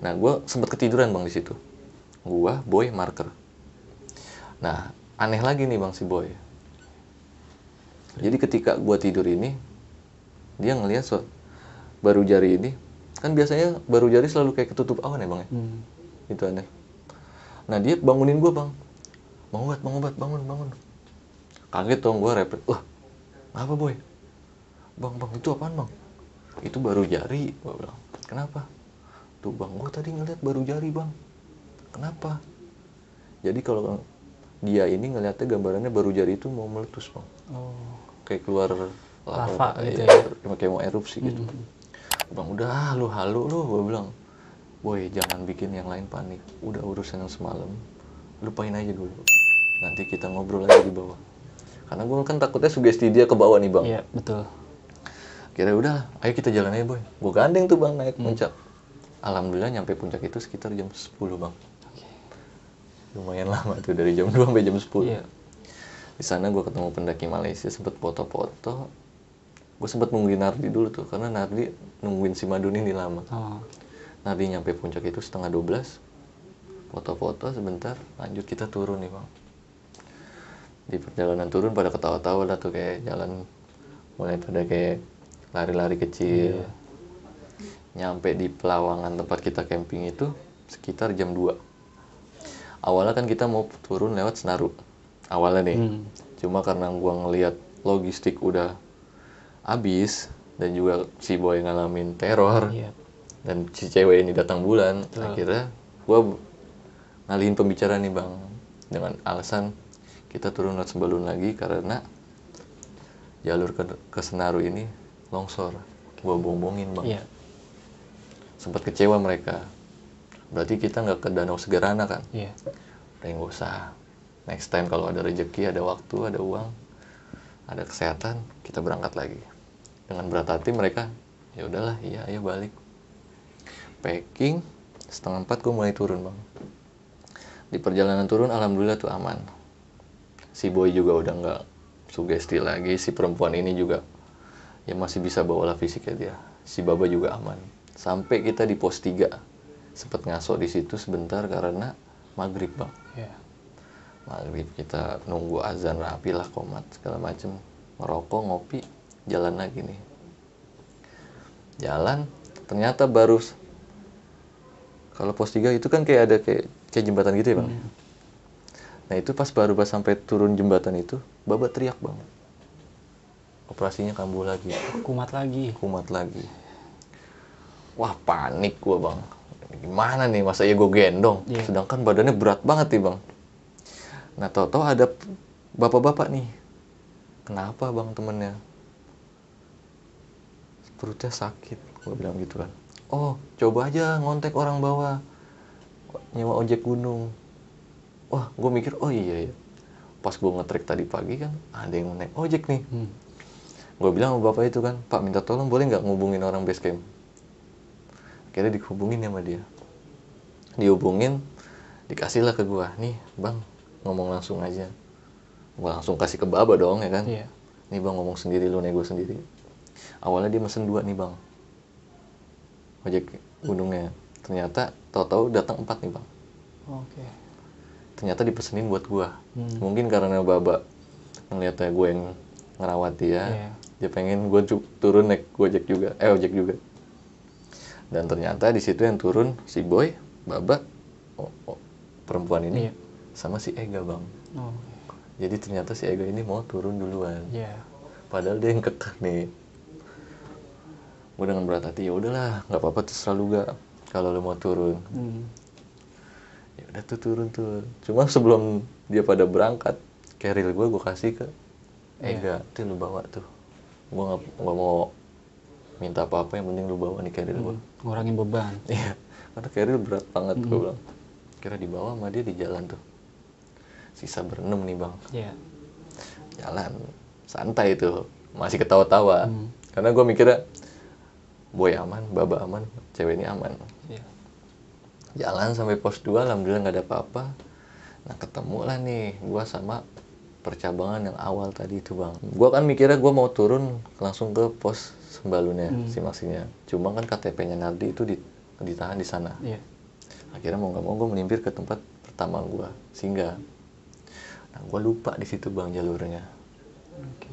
Nah gue sempet ketiduran bang di situ. Gue boy marker. Nah aneh lagi nih bang si boy. Jadi ketika gue tidur ini dia ngelihat so- baru jari ini. Kan biasanya baru jari selalu kayak ketutup awan ya bang ya? Hmm. Itu aneh. Nah dia bangunin gue bang. Bang obat bang obat? Bangun bangun. Kaget dong gue repet wah apa boy? Bang bang itu apaan bang? Itu baru jari gue bilang. Kenapa? Tuh bang gue tadi ngeliat baru jari bang. Kenapa? Jadi kalau dia ini ngeliatnya gambarannya baru jari itu mau meletus bang. Oh. kayak keluar Lava gitu iya, ya. kayak mau erupsi gitu. Bang udah ah, lu halu lu gue bilang boy jangan bikin yang lain panik. Udah urusan yang semalam. Lupain aja dulu. Nanti kita ngobrol lagi di bawah. Karena gue kan takutnya sugesti dia ke bawah nih bang. Iya, betul. kira udah ayo kita jalan aja boy. Gue gandeng tuh bang naik puncak. Alhamdulillah nyampe puncak itu sekitar jam 10 bang. Oke. lumayan lama tuh dari jam 2 sampai jam 10 Iya. di sana gue ketemu pendaki Malaysia sempet foto-foto. Gue sempet nungguin Nardi dulu tuh karena Nardi nungguin si Madun ini lama. Oh. Nardi nyampe puncak itu setengah 12 foto-foto sebentar lanjut kita turun nih bang di perjalanan turun pada ketawa-tawa lah tuh kayak jalan mulai pada kayak lari-lari kecil Iya. nyampe di pelawangan tempat kita camping itu sekitar jam 2 awalnya kan kita mau turun lewat Senaru awalnya nih Hmm. cuma karena gua ngelihat logistik udah habis dan juga si boy ngalamin teror Iya. Dan si cewek ini datang bulan akhirnya gua ngalihin pembicaraan nih bang. Dengan alasan kita turun lewat Sembalun lagi karena jalur ke, ke Senaru ini longsor. Gua bombongin bang. Iya. sempat kecewa mereka. Berarti kita nggak ke Danau Segerana kan? Iya. udah nggak usah. Next time kalau ada rezeki ada waktu ada uang ada kesehatan kita berangkat lagi. Dengan berat hati mereka ya udahlah iya ayo balik packing setengah empat gue mulai turun bang. Di perjalanan turun alhamdulillah tuh aman. Si boy juga udah nggak sugesti lagi si perempuan ini juga ya masih bisa bawa lah fisiknya dia. Si baba juga aman. Sampai kita di pos 3 sempat ngaso di situ sebentar karena maghrib bang. Iya. maghrib kita nunggu azan rapi lah komat segala macem. Ngerokok ngopi jalan lagi nih. Jalan ternyata baru kalau pos 3 itu kan kayak ada kayak kayak jembatan gitu ya bang? Nah itu pas baru pas sampai turun jembatan itu babat teriak bang. Operasinya kambuh lagi. Kumat lagi. kumat lagi. Wah panik gua bang. Gimana nih masa ya gue gendong? Iya. sedangkan badannya berat banget nih bang. Nah tau-tau ada bapak-bapak nih. Kenapa bang temennya? Perutnya sakit. Gue bilang gitu kan oh coba aja ngontek orang bawah. Nyewa ojek gunung. Wah gue mikir oh iya ya pas gue ngetrek tadi pagi kan ada yang naik ojek nih. Hmm. gue bilang sama bapak itu kan pak minta tolong boleh nggak ngubungin orang base camp? Akhirnya dihubungin sama dia. Dihubungin dikasihlah ke gue nih bang ngomong langsung aja. Gue langsung kasih ke baba dong ya kan? Iya. nih bang ngomong sendiri lu nego sendiri. Awalnya dia mesen dua nih bang ojek gunungnya ternyata tahu-tahu datang empat nih bang Oke. ternyata dipesenin buat gua Hmm. mungkin karena baba ngeliatnya gue yang ngerawat dia Iya. dia pengen gue turun naik gojek juga eh ojek juga dan ternyata di situ yang turun si boy baba oh, oh, perempuan ini Iya. sama si Ega bang Oh. jadi ternyata si Ega ini mau turun duluan Iya. padahal dia yang kekeh nih gue dengan berat hati ya udahlah nggak apa-apa terserah lu gak. Kalau lu mau turun. Hmm. ya udah tuh turun tuh. Cuma sebelum dia pada berangkat carrier gue gue kasih ke Ega. Tuh lu bawa tuh. Gue nggak nggak mau minta apa-apa yang penting lu bawa nih carrier gue Ngurangin beban. iya karena carrier berat banget gue bilang. Kira dibawa sama dia di jalan tuh. Sisa berenam nih bang. Iya. jalan santai itu masih ketawa-tawa. Hmm. karena gue mikirnya boy aman baba aman cewek ini aman. Iya. jalan sampai pos 2 alhamdulillah nggak ada apa-apa. Nah ketemu lah nih gua sama percabangan yang awal tadi itu bang. Gua kan mikirnya gua mau turun langsung ke pos sembalunnya si maksinya. Cuma kan KTP-nya Nardi itu di- ditahan di sana. Iya. akhirnya mau nggak mau gue melimpir ke tempat pertama gua singgah nah gua lupa di situ bang jalurnya. Oke.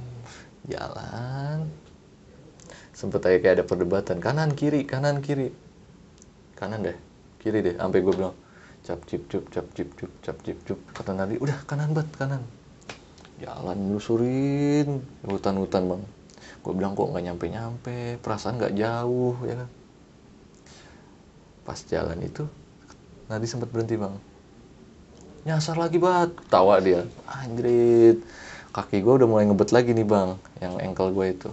jalan sempet aja kayak ada perdebatan kanan kiri kanan kiri. Kanan deh kiri deh sampai gue bilang cap cip cup cap cip cup cap cip cup. Kata Nadi udah kanan bat kanan. Jalan nelusurin hutan-hutan bang. Gue bilang kok nggak nyampe nyampe perasaan nggak jauh ya kan. Pas jalan itu Nadi sempat berhenti bang. Nyasar lagi bat. Tawa dia. Anjrit kaki gue udah mulai ngebet lagi nih bang. Yang ankle gue itu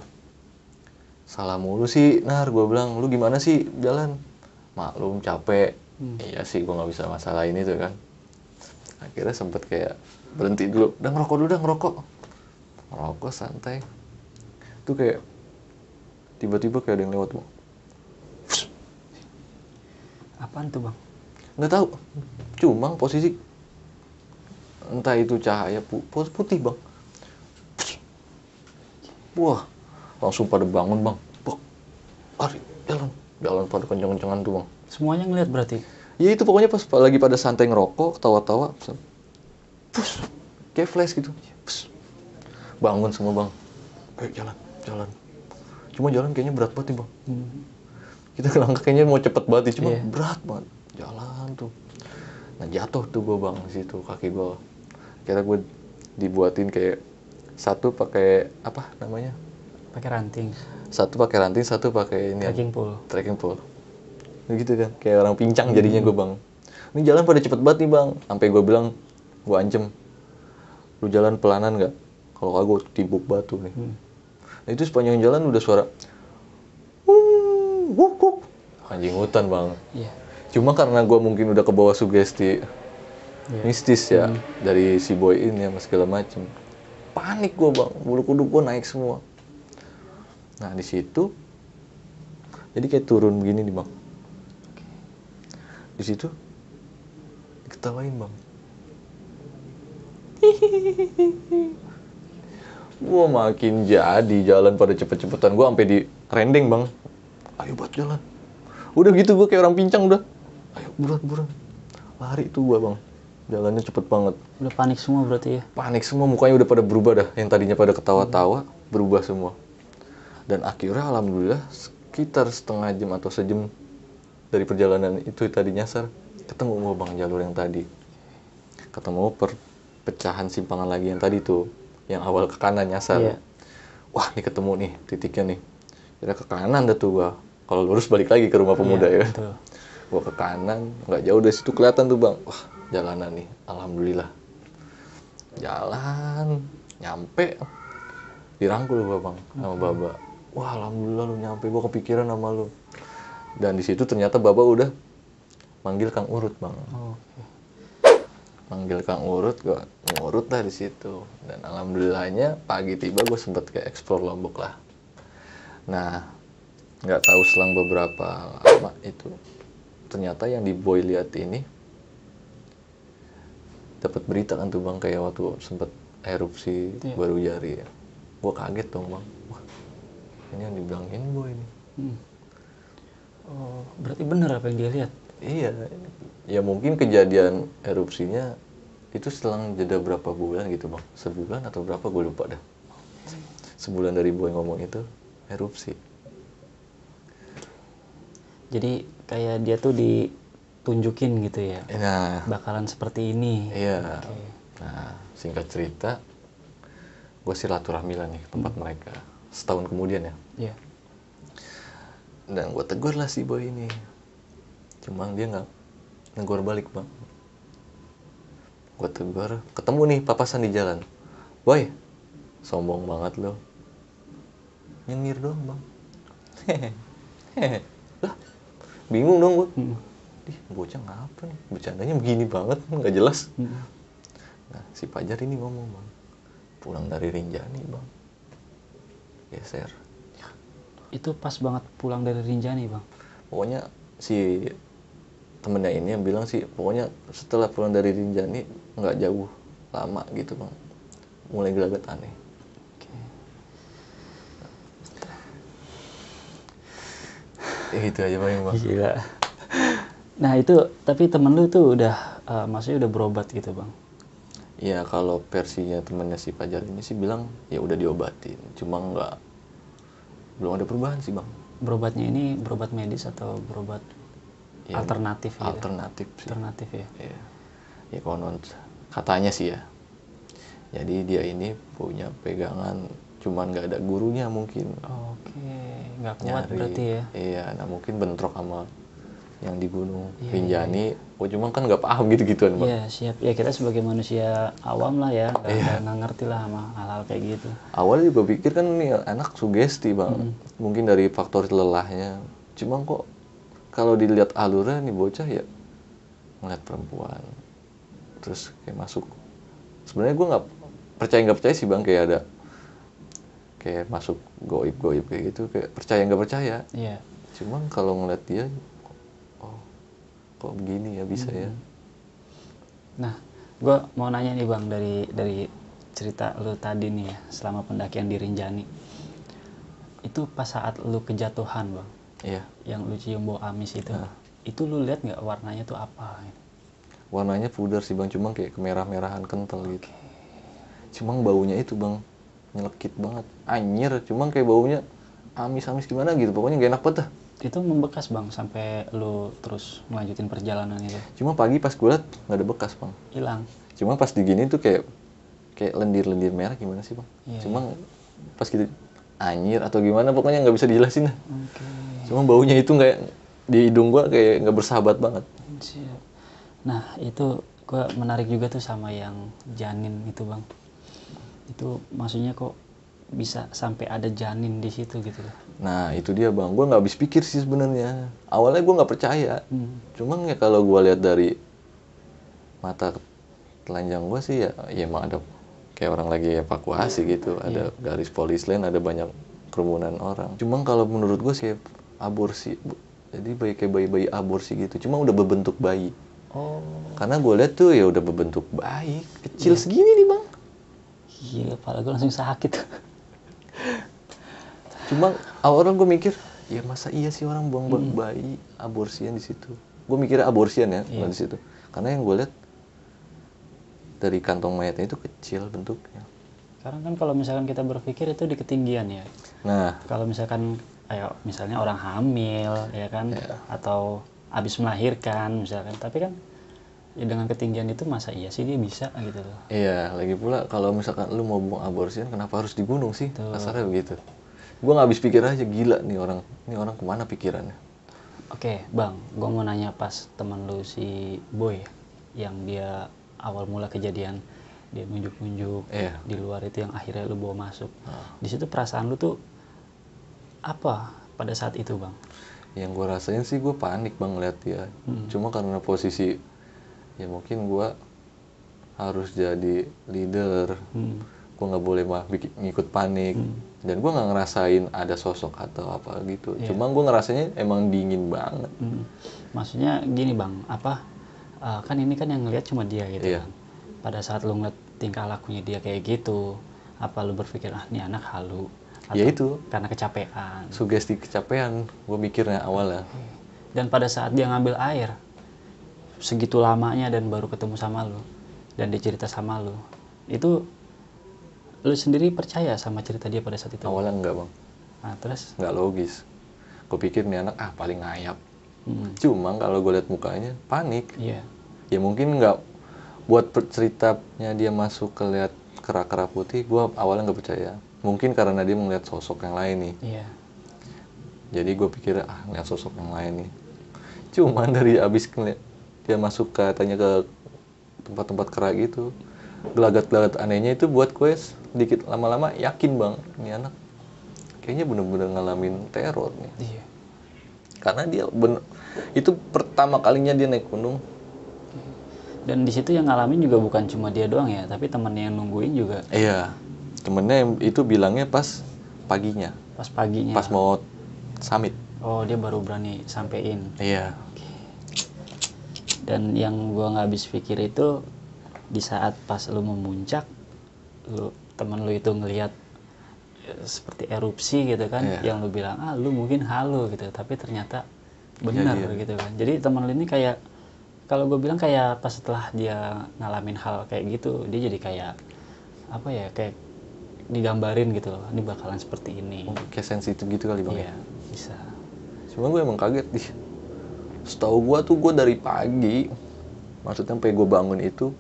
salah mulu sih nar. Gue bilang lu gimana sih jalan? Maklum capek. Iya sih gue nggak bisa masalahin itu kan. Akhirnya sempet kayak berhenti dulu. Udah ngerokok dulu udah ngerokok. Ngerokok santai. Itu kayak tiba-tiba kayak ada yang lewat bang Apaan tuh bang? nggak tahu. Cuma posisi entah itu cahaya putih bang. Wah langsung pada bangun bang. Bak, lari jalan. Jalan pada kenceng-kencengan tuh bang. Semuanya ngeliat berarti? ya itu pokoknya pas pa- lagi pada santai ngerokok ketawa-tawa pus. Kayak flash gitu. Pus. bangun semua bang. Ayo jalan jalan. Cuma jalan kayaknya berat banget nih bang. Hmm. kita langkah kayaknya mau cepet banget nih, cuma Iya. berat banget. Jalan tuh. Nah jatuh tuh gue bang situ kaki gue kira gue dibuatin kayak satu pakai apa namanya Pakai ranting, satu pakai ranting satu pakai ini trekking pole. trekking pole gitu kan kayak orang pincang jadinya gue bang. Ini jalan pada cepet banget nih bang. Sampai gue bilang gue ancam. Lu jalan pelanan nggak? Kalau kagak gue tibuk batu nih. Nah, itu sepanjang jalan udah suara "Wuh, wuk, wuk." anjing hutan bang. Iya. cuma karena gue mungkin udah ke bawah sugesti Iya. mistis ya dari si boy ini sama segala macem. Panik gue bang. Bulu kuduk gue naik semua nah di situ jadi kayak turun begini nih bang. Di situ diketawain bang. Gua makin jadi jalan pada cepet-cepetan. Gua sampai di rendeng bang. Ayo buat jalan. Udah gitu gua kayak orang pincang udah. Ayo buruan buruan. Lari tuh gua bang. Jalannya cepet banget. Udah panik semua berarti ya. panik semua mukanya udah pada berubah dah. Yang tadinya pada ketawa-tawa berubah semua dan akhirnya alhamdulillah sekitar setengah jam atau sejam dari perjalanan itu tadi nyasar ketemu gua bang jalur yang tadi. Ketemu perpecahan simpangan lagi yang tadi tuh yang awal ke kanan nyasar Iya. wah nih ketemu nih titiknya nih. Kira ke kanan dah tuh gua. Kalau lurus balik lagi ke rumah pemuda Iya, ya. betul. gua ke kanan nggak jauh dari situ kelihatan tuh bang. Wah jalanan nih alhamdulillah. Jalan nyampe. Dirangkul gua bang sama baba wah alhamdulillah lu nyampe. Gua kepikiran sama lu. Dan di situ ternyata baba udah manggil kang urut bang. Oke. manggil kang urut gua ngurut lah di situ. Dan alhamdulillahnya pagi tiba gue sempet ke explore lombok lah. Nah nggak tahu selang beberapa lama itu ternyata yang di boy lihat ini dapat berita kan tuh bang kayak waktu sempet erupsi Iya. baru jari ya gue kaget dong bang ini yang dibilangin boy ini Hmm. Oh, berarti benar apa yang dia lihat? Iya, ya mungkin kejadian erupsinya itu selang jeda berapa bulan gitu bang, sebulan atau berapa gue lupa dah. Sebulan dari boy ngomong itu erupsi. Jadi kayak dia tuh ditunjukin gitu ya. Nah, Bakalan seperti ini. iya. Oke. Nah, singkat cerita, gue silaturahmi lah nih ke tempat mereka. Setahun kemudian ya, Iya. dan gue tegur lah si boy ini. Cuma dia nggak negor balik bang. Gue tegur, ketemu nih papasan di jalan. Boy, sombong banget lo. Nyengir doang bang. Hehehe. lah, bingung dong gue. Hmm. Ih, bocah ngapa nih? Bercandanya begini banget, nggak jelas. Hmm. Nah, si Pajar ini ngomong bang, pulang dari Rinjani bang. Geser. Itu pas banget pulang dari Rinjani, Bang. pokoknya si temennya ini yang bilang sih pokoknya setelah pulang dari Rinjani nggak jauh lama gitu bang mulai gelagat aneh Oke. ya itu aja paling bang Gila. Nah, itu tapi temen lu tuh udah eh, maksudnya udah berobat gitu, Bang. Ya kalau versinya temennya si Pajar ini sih bilang ya udah diobatin cuma nggak belum ada perubahan sih bang Berobatnya ini berobat medis atau berobat Ya, alternatif gitu? alternatif sih Alternatif ya. ya ya konon katanya sih ya jadi dia ini punya pegangan cuman nggak ada gurunya mungkin Oke, nggak kuat nyari. berarti ya. Iya, nah mungkin bentrok sama yang di Gunung Iya, Rinjani. Oh, cuma kan nggak paham gitu-gituan, Bang. Iya, siap. Ya kita sebagai manusia awam lah ya, nggak nggak ngerti lah sama hal-hal kayak gitu. Awalnya juga pikir kan nih anak sugesti, Bang. Mungkin dari faktor lelahnya. Cuma kok kalau dilihat alurnya nih bocah ya ngeliat perempuan. Terus kayak masuk. Sebenarnya gua nggak percaya nggak percaya sih, Bang, kayak ada kayak masuk goib-goib kayak gitu, kayak percaya nggak percaya. Iya. Cuma kalau ngeliat dia, kok begini ya bisa ya? Nah, gue mau nanya nih bang dari dari cerita lu tadi nih ya, selama pendakian di Rinjani, itu pas saat lu kejatuhan bang, Iya. yang lu cium bau amis itu, Ah. itu lu lihat nggak warnanya tuh apa? gitu? Warnanya pudar sih bang, cuma kayak kemerah-merahan kental gitu. Cuma baunya itu bang, nyelekit banget. Anjir, cuma kayak baunya amis-amis gimana gitu. Pokoknya gak enak banget. Itu membekas bang sampai lu terus melanjutin perjalanan itu, Cuma pagi pas gue liat nggak ada bekas bang. hilang. Cuma pas digini tuh kayak kayak lendir-lendir merah gimana sih bang? Iya, Cuma pas gitu anyir atau gimana pokoknya nggak bisa dijelasin. Oke. Cuma baunya itu nggak di hidung gua kayak nggak bersahabat banget. Nah, itu gua menarik juga tuh sama yang janin itu, Bang. Itu maksudnya kok bisa sampai ada janin di situ gitu loh. Nah itu dia bang, gua nggak habis pikir sih sebenarnya. Awalnya gua nggak percaya. Hmm. Cuman ya kalau gua lihat dari mata telanjang gua sih ya, ya emang ada kayak orang lagi evakuasi gitu. Ada garis polis lain, ada banyak kerumunan orang. Cuman kalau menurut gua sih aborsi. Jadi bayi kayak bayi-bayi aborsi gitu. Cuma udah berbentuk bayi. Oh, Karena gua lihat tuh ya udah berbentuk bayi, kecil segini nih bang. gila, kepala gue langsung sakit. Cuma awal orang gue mikir, ya masa iya sih orang buang buang bayi aborsian di situ. Gue mikirnya aborsian ya, bukan di situ. Karena yang gue lihat dari kantong mayatnya itu kecil bentuknya. Karena kan kalau misalkan kita berpikir itu di ketinggian ya. Nah, Kalau misalkan ayo misalnya orang hamil ya kan atau habis melahirkan misalkan, tapi kan ya dengan ketinggian itu masa iya sih dia bisa gitu loh. iya lagi pula kalau misalkan lu mau buang aborsian, kenapa harus di gunung sih? Kasarnya begitu. Gue nggak habis pikir aja gila nih orang, nih orang ke mana pikirannya? Oke, Bang, gue mau nanya pas teman lu si Boy yang dia awal mula kejadian dia nunjuk-nunjuk Iya. di luar itu yang akhirnya lu bawa masuk. Di situ perasaan lu tuh apa pada saat itu, Bang? Yang gue rasain sih gue panik bang ngeliat dia. Cuma karena posisi ya mungkin gue harus jadi leader. Hmm. Gue nggak boleh mah ngikut panik. Dan gue nggak ngerasain ada sosok atau apa gitu. Cuma gue ngerasanya emang dingin banget. Hmm. Maksudnya gini, Bang, apa eh, kan ini kan yang ngelihat cuma dia gitu Iya. kan. Pada saat lu ngeliat tingkah lakunya dia kayak gitu, apa lu berpikir ah ini anak halu Ya itu karena kecapean. sugesti kecapean. Gue mikirnya awalnya. dan pada saat dia ngambil air segitu lamanya dan baru ketemu sama lu dan dia cerita sama lu itu lu sendiri percaya sama cerita dia pada saat itu? Awalnya enggak bang, nah terus? Nggak logis. Gue pikir nih anak ah paling ngayap. hmm, Cuma kalau gue liat mukanya panik. iya. Ya mungkin nggak buat ceritanya dia masuk ke lihat kera-kera putih gue awalnya nggak percaya. Mungkin karena dia melihat sosok yang lain nih. Iya. Jadi gue pikir ah ngeliat sosok yang lain nih. Cuman dari abis ngeliat dia masuk katanya ke tempat-tempat kera gitu gelagat-gelagat anehnya itu buat gue sedikit lama-lama yakin bang ini anak kayaknya bener-bener ngalamin teror nih. Iya. Karena dia bener itu pertama kalinya dia naik gunung. Dan di situ yang ngalamin juga bukan cuma dia doang ya tapi temannya yang nungguin juga. Iya, temennya yang itu bilangnya pas paginya, pas paginya. Pas mau summit. oh dia baru berani sampein. Iya. dan yang gua nggak habis pikir itu di saat pas lu memuncak lu temen lu itu ngelihat eh, seperti erupsi gitu kan Iya. yang lu bilang ah lu mungkin halu gitu tapi ternyata benar Kejadian. gitu kan jadi temen lu ini kayak kalau gue bilang kayak pas setelah dia ngalamin hal kayak gitu dia jadi kayak apa ya kayak digambarin gitu loh ini bakalan seperti ini Oh, kayak sensitif gitu kali bang. iya bisa Cuma gue emang kaget ih. Setahu gue tuh gue dari pagi, maksudnya sampai gue bangun itu,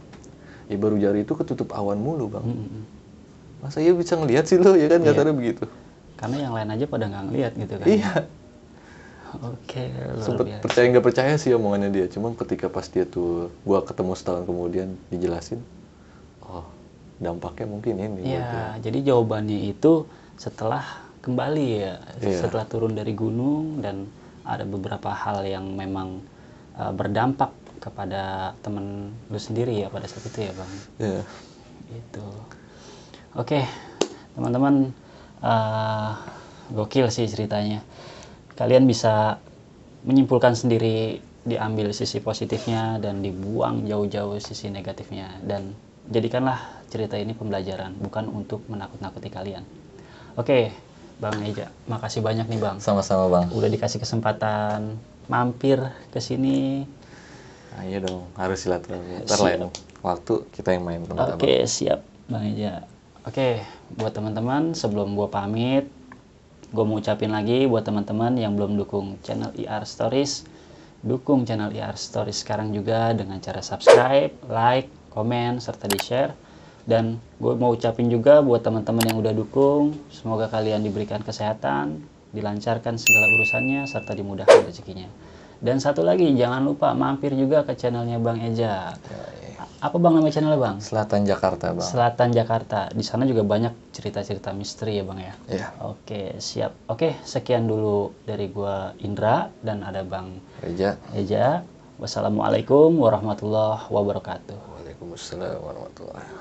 ya baru jari itu ketutup awan mulu bang. Mm-mm. Masa iya bisa ngelihat sih lo ya kan kasarnya begitu. karena yang lain aja pada nggak ngeliat gitu kan Iya. oke Sempet biasa percaya nggak percaya sih omongannya dia. Cuma ketika pas dia tuh, gue ketemu setahun kemudian dijelasin, oh dampaknya mungkin ini. Iya, jadi jawabannya itu setelah kembali ya, Iya. setelah turun dari gunung dan ada beberapa hal yang memang uh, berdampak kepada temen lu sendiri ya pada saat itu ya bang. Iya. Itu. Oke, teman-teman, uh, gokil sih ceritanya. Kalian bisa menyimpulkan sendiri, diambil sisi positifnya dan dibuang jauh-jauh sisi negatifnya dan jadikanlah cerita ini pembelajaran, bukan untuk menakut-nakuti kalian. Oke, Bang Eja, makasih banyak nih Bang. Sama-sama bang. Udah dikasih kesempatan mampir ke sini. Nah, iya dong, harus silaturahmi. Ntar lain waktu kita yang main tempat Oke, siap Bang Eja. Oke, buat teman-teman sebelum gua pamit, gue mau ucapin lagi buat teman-teman yang belum dukung channel IR Stories, dukung channel IR Stories sekarang juga dengan cara subscribe, like, komen, serta di-share. Dan gue mau ucapin juga buat teman-teman yang udah dukung, semoga kalian diberikan kesehatan, dilancarkan segala urusannya, serta dimudahkan rezekinya. Dan satu lagi, jangan lupa mampir juga ke channelnya Bang Eja. Apa Bang nama channelnya Bang? Selatan Jakarta bang. Selatan Jakarta. Di sana juga banyak cerita-cerita misteri ya Bang ya. Iya. Oke, siap. Oke, sekian dulu dari gua Indra dan ada Bang Reja. Eja. Wassalamualaikum warahmatullahi wabarakatuh. Waalaikumsalam warahmatullahi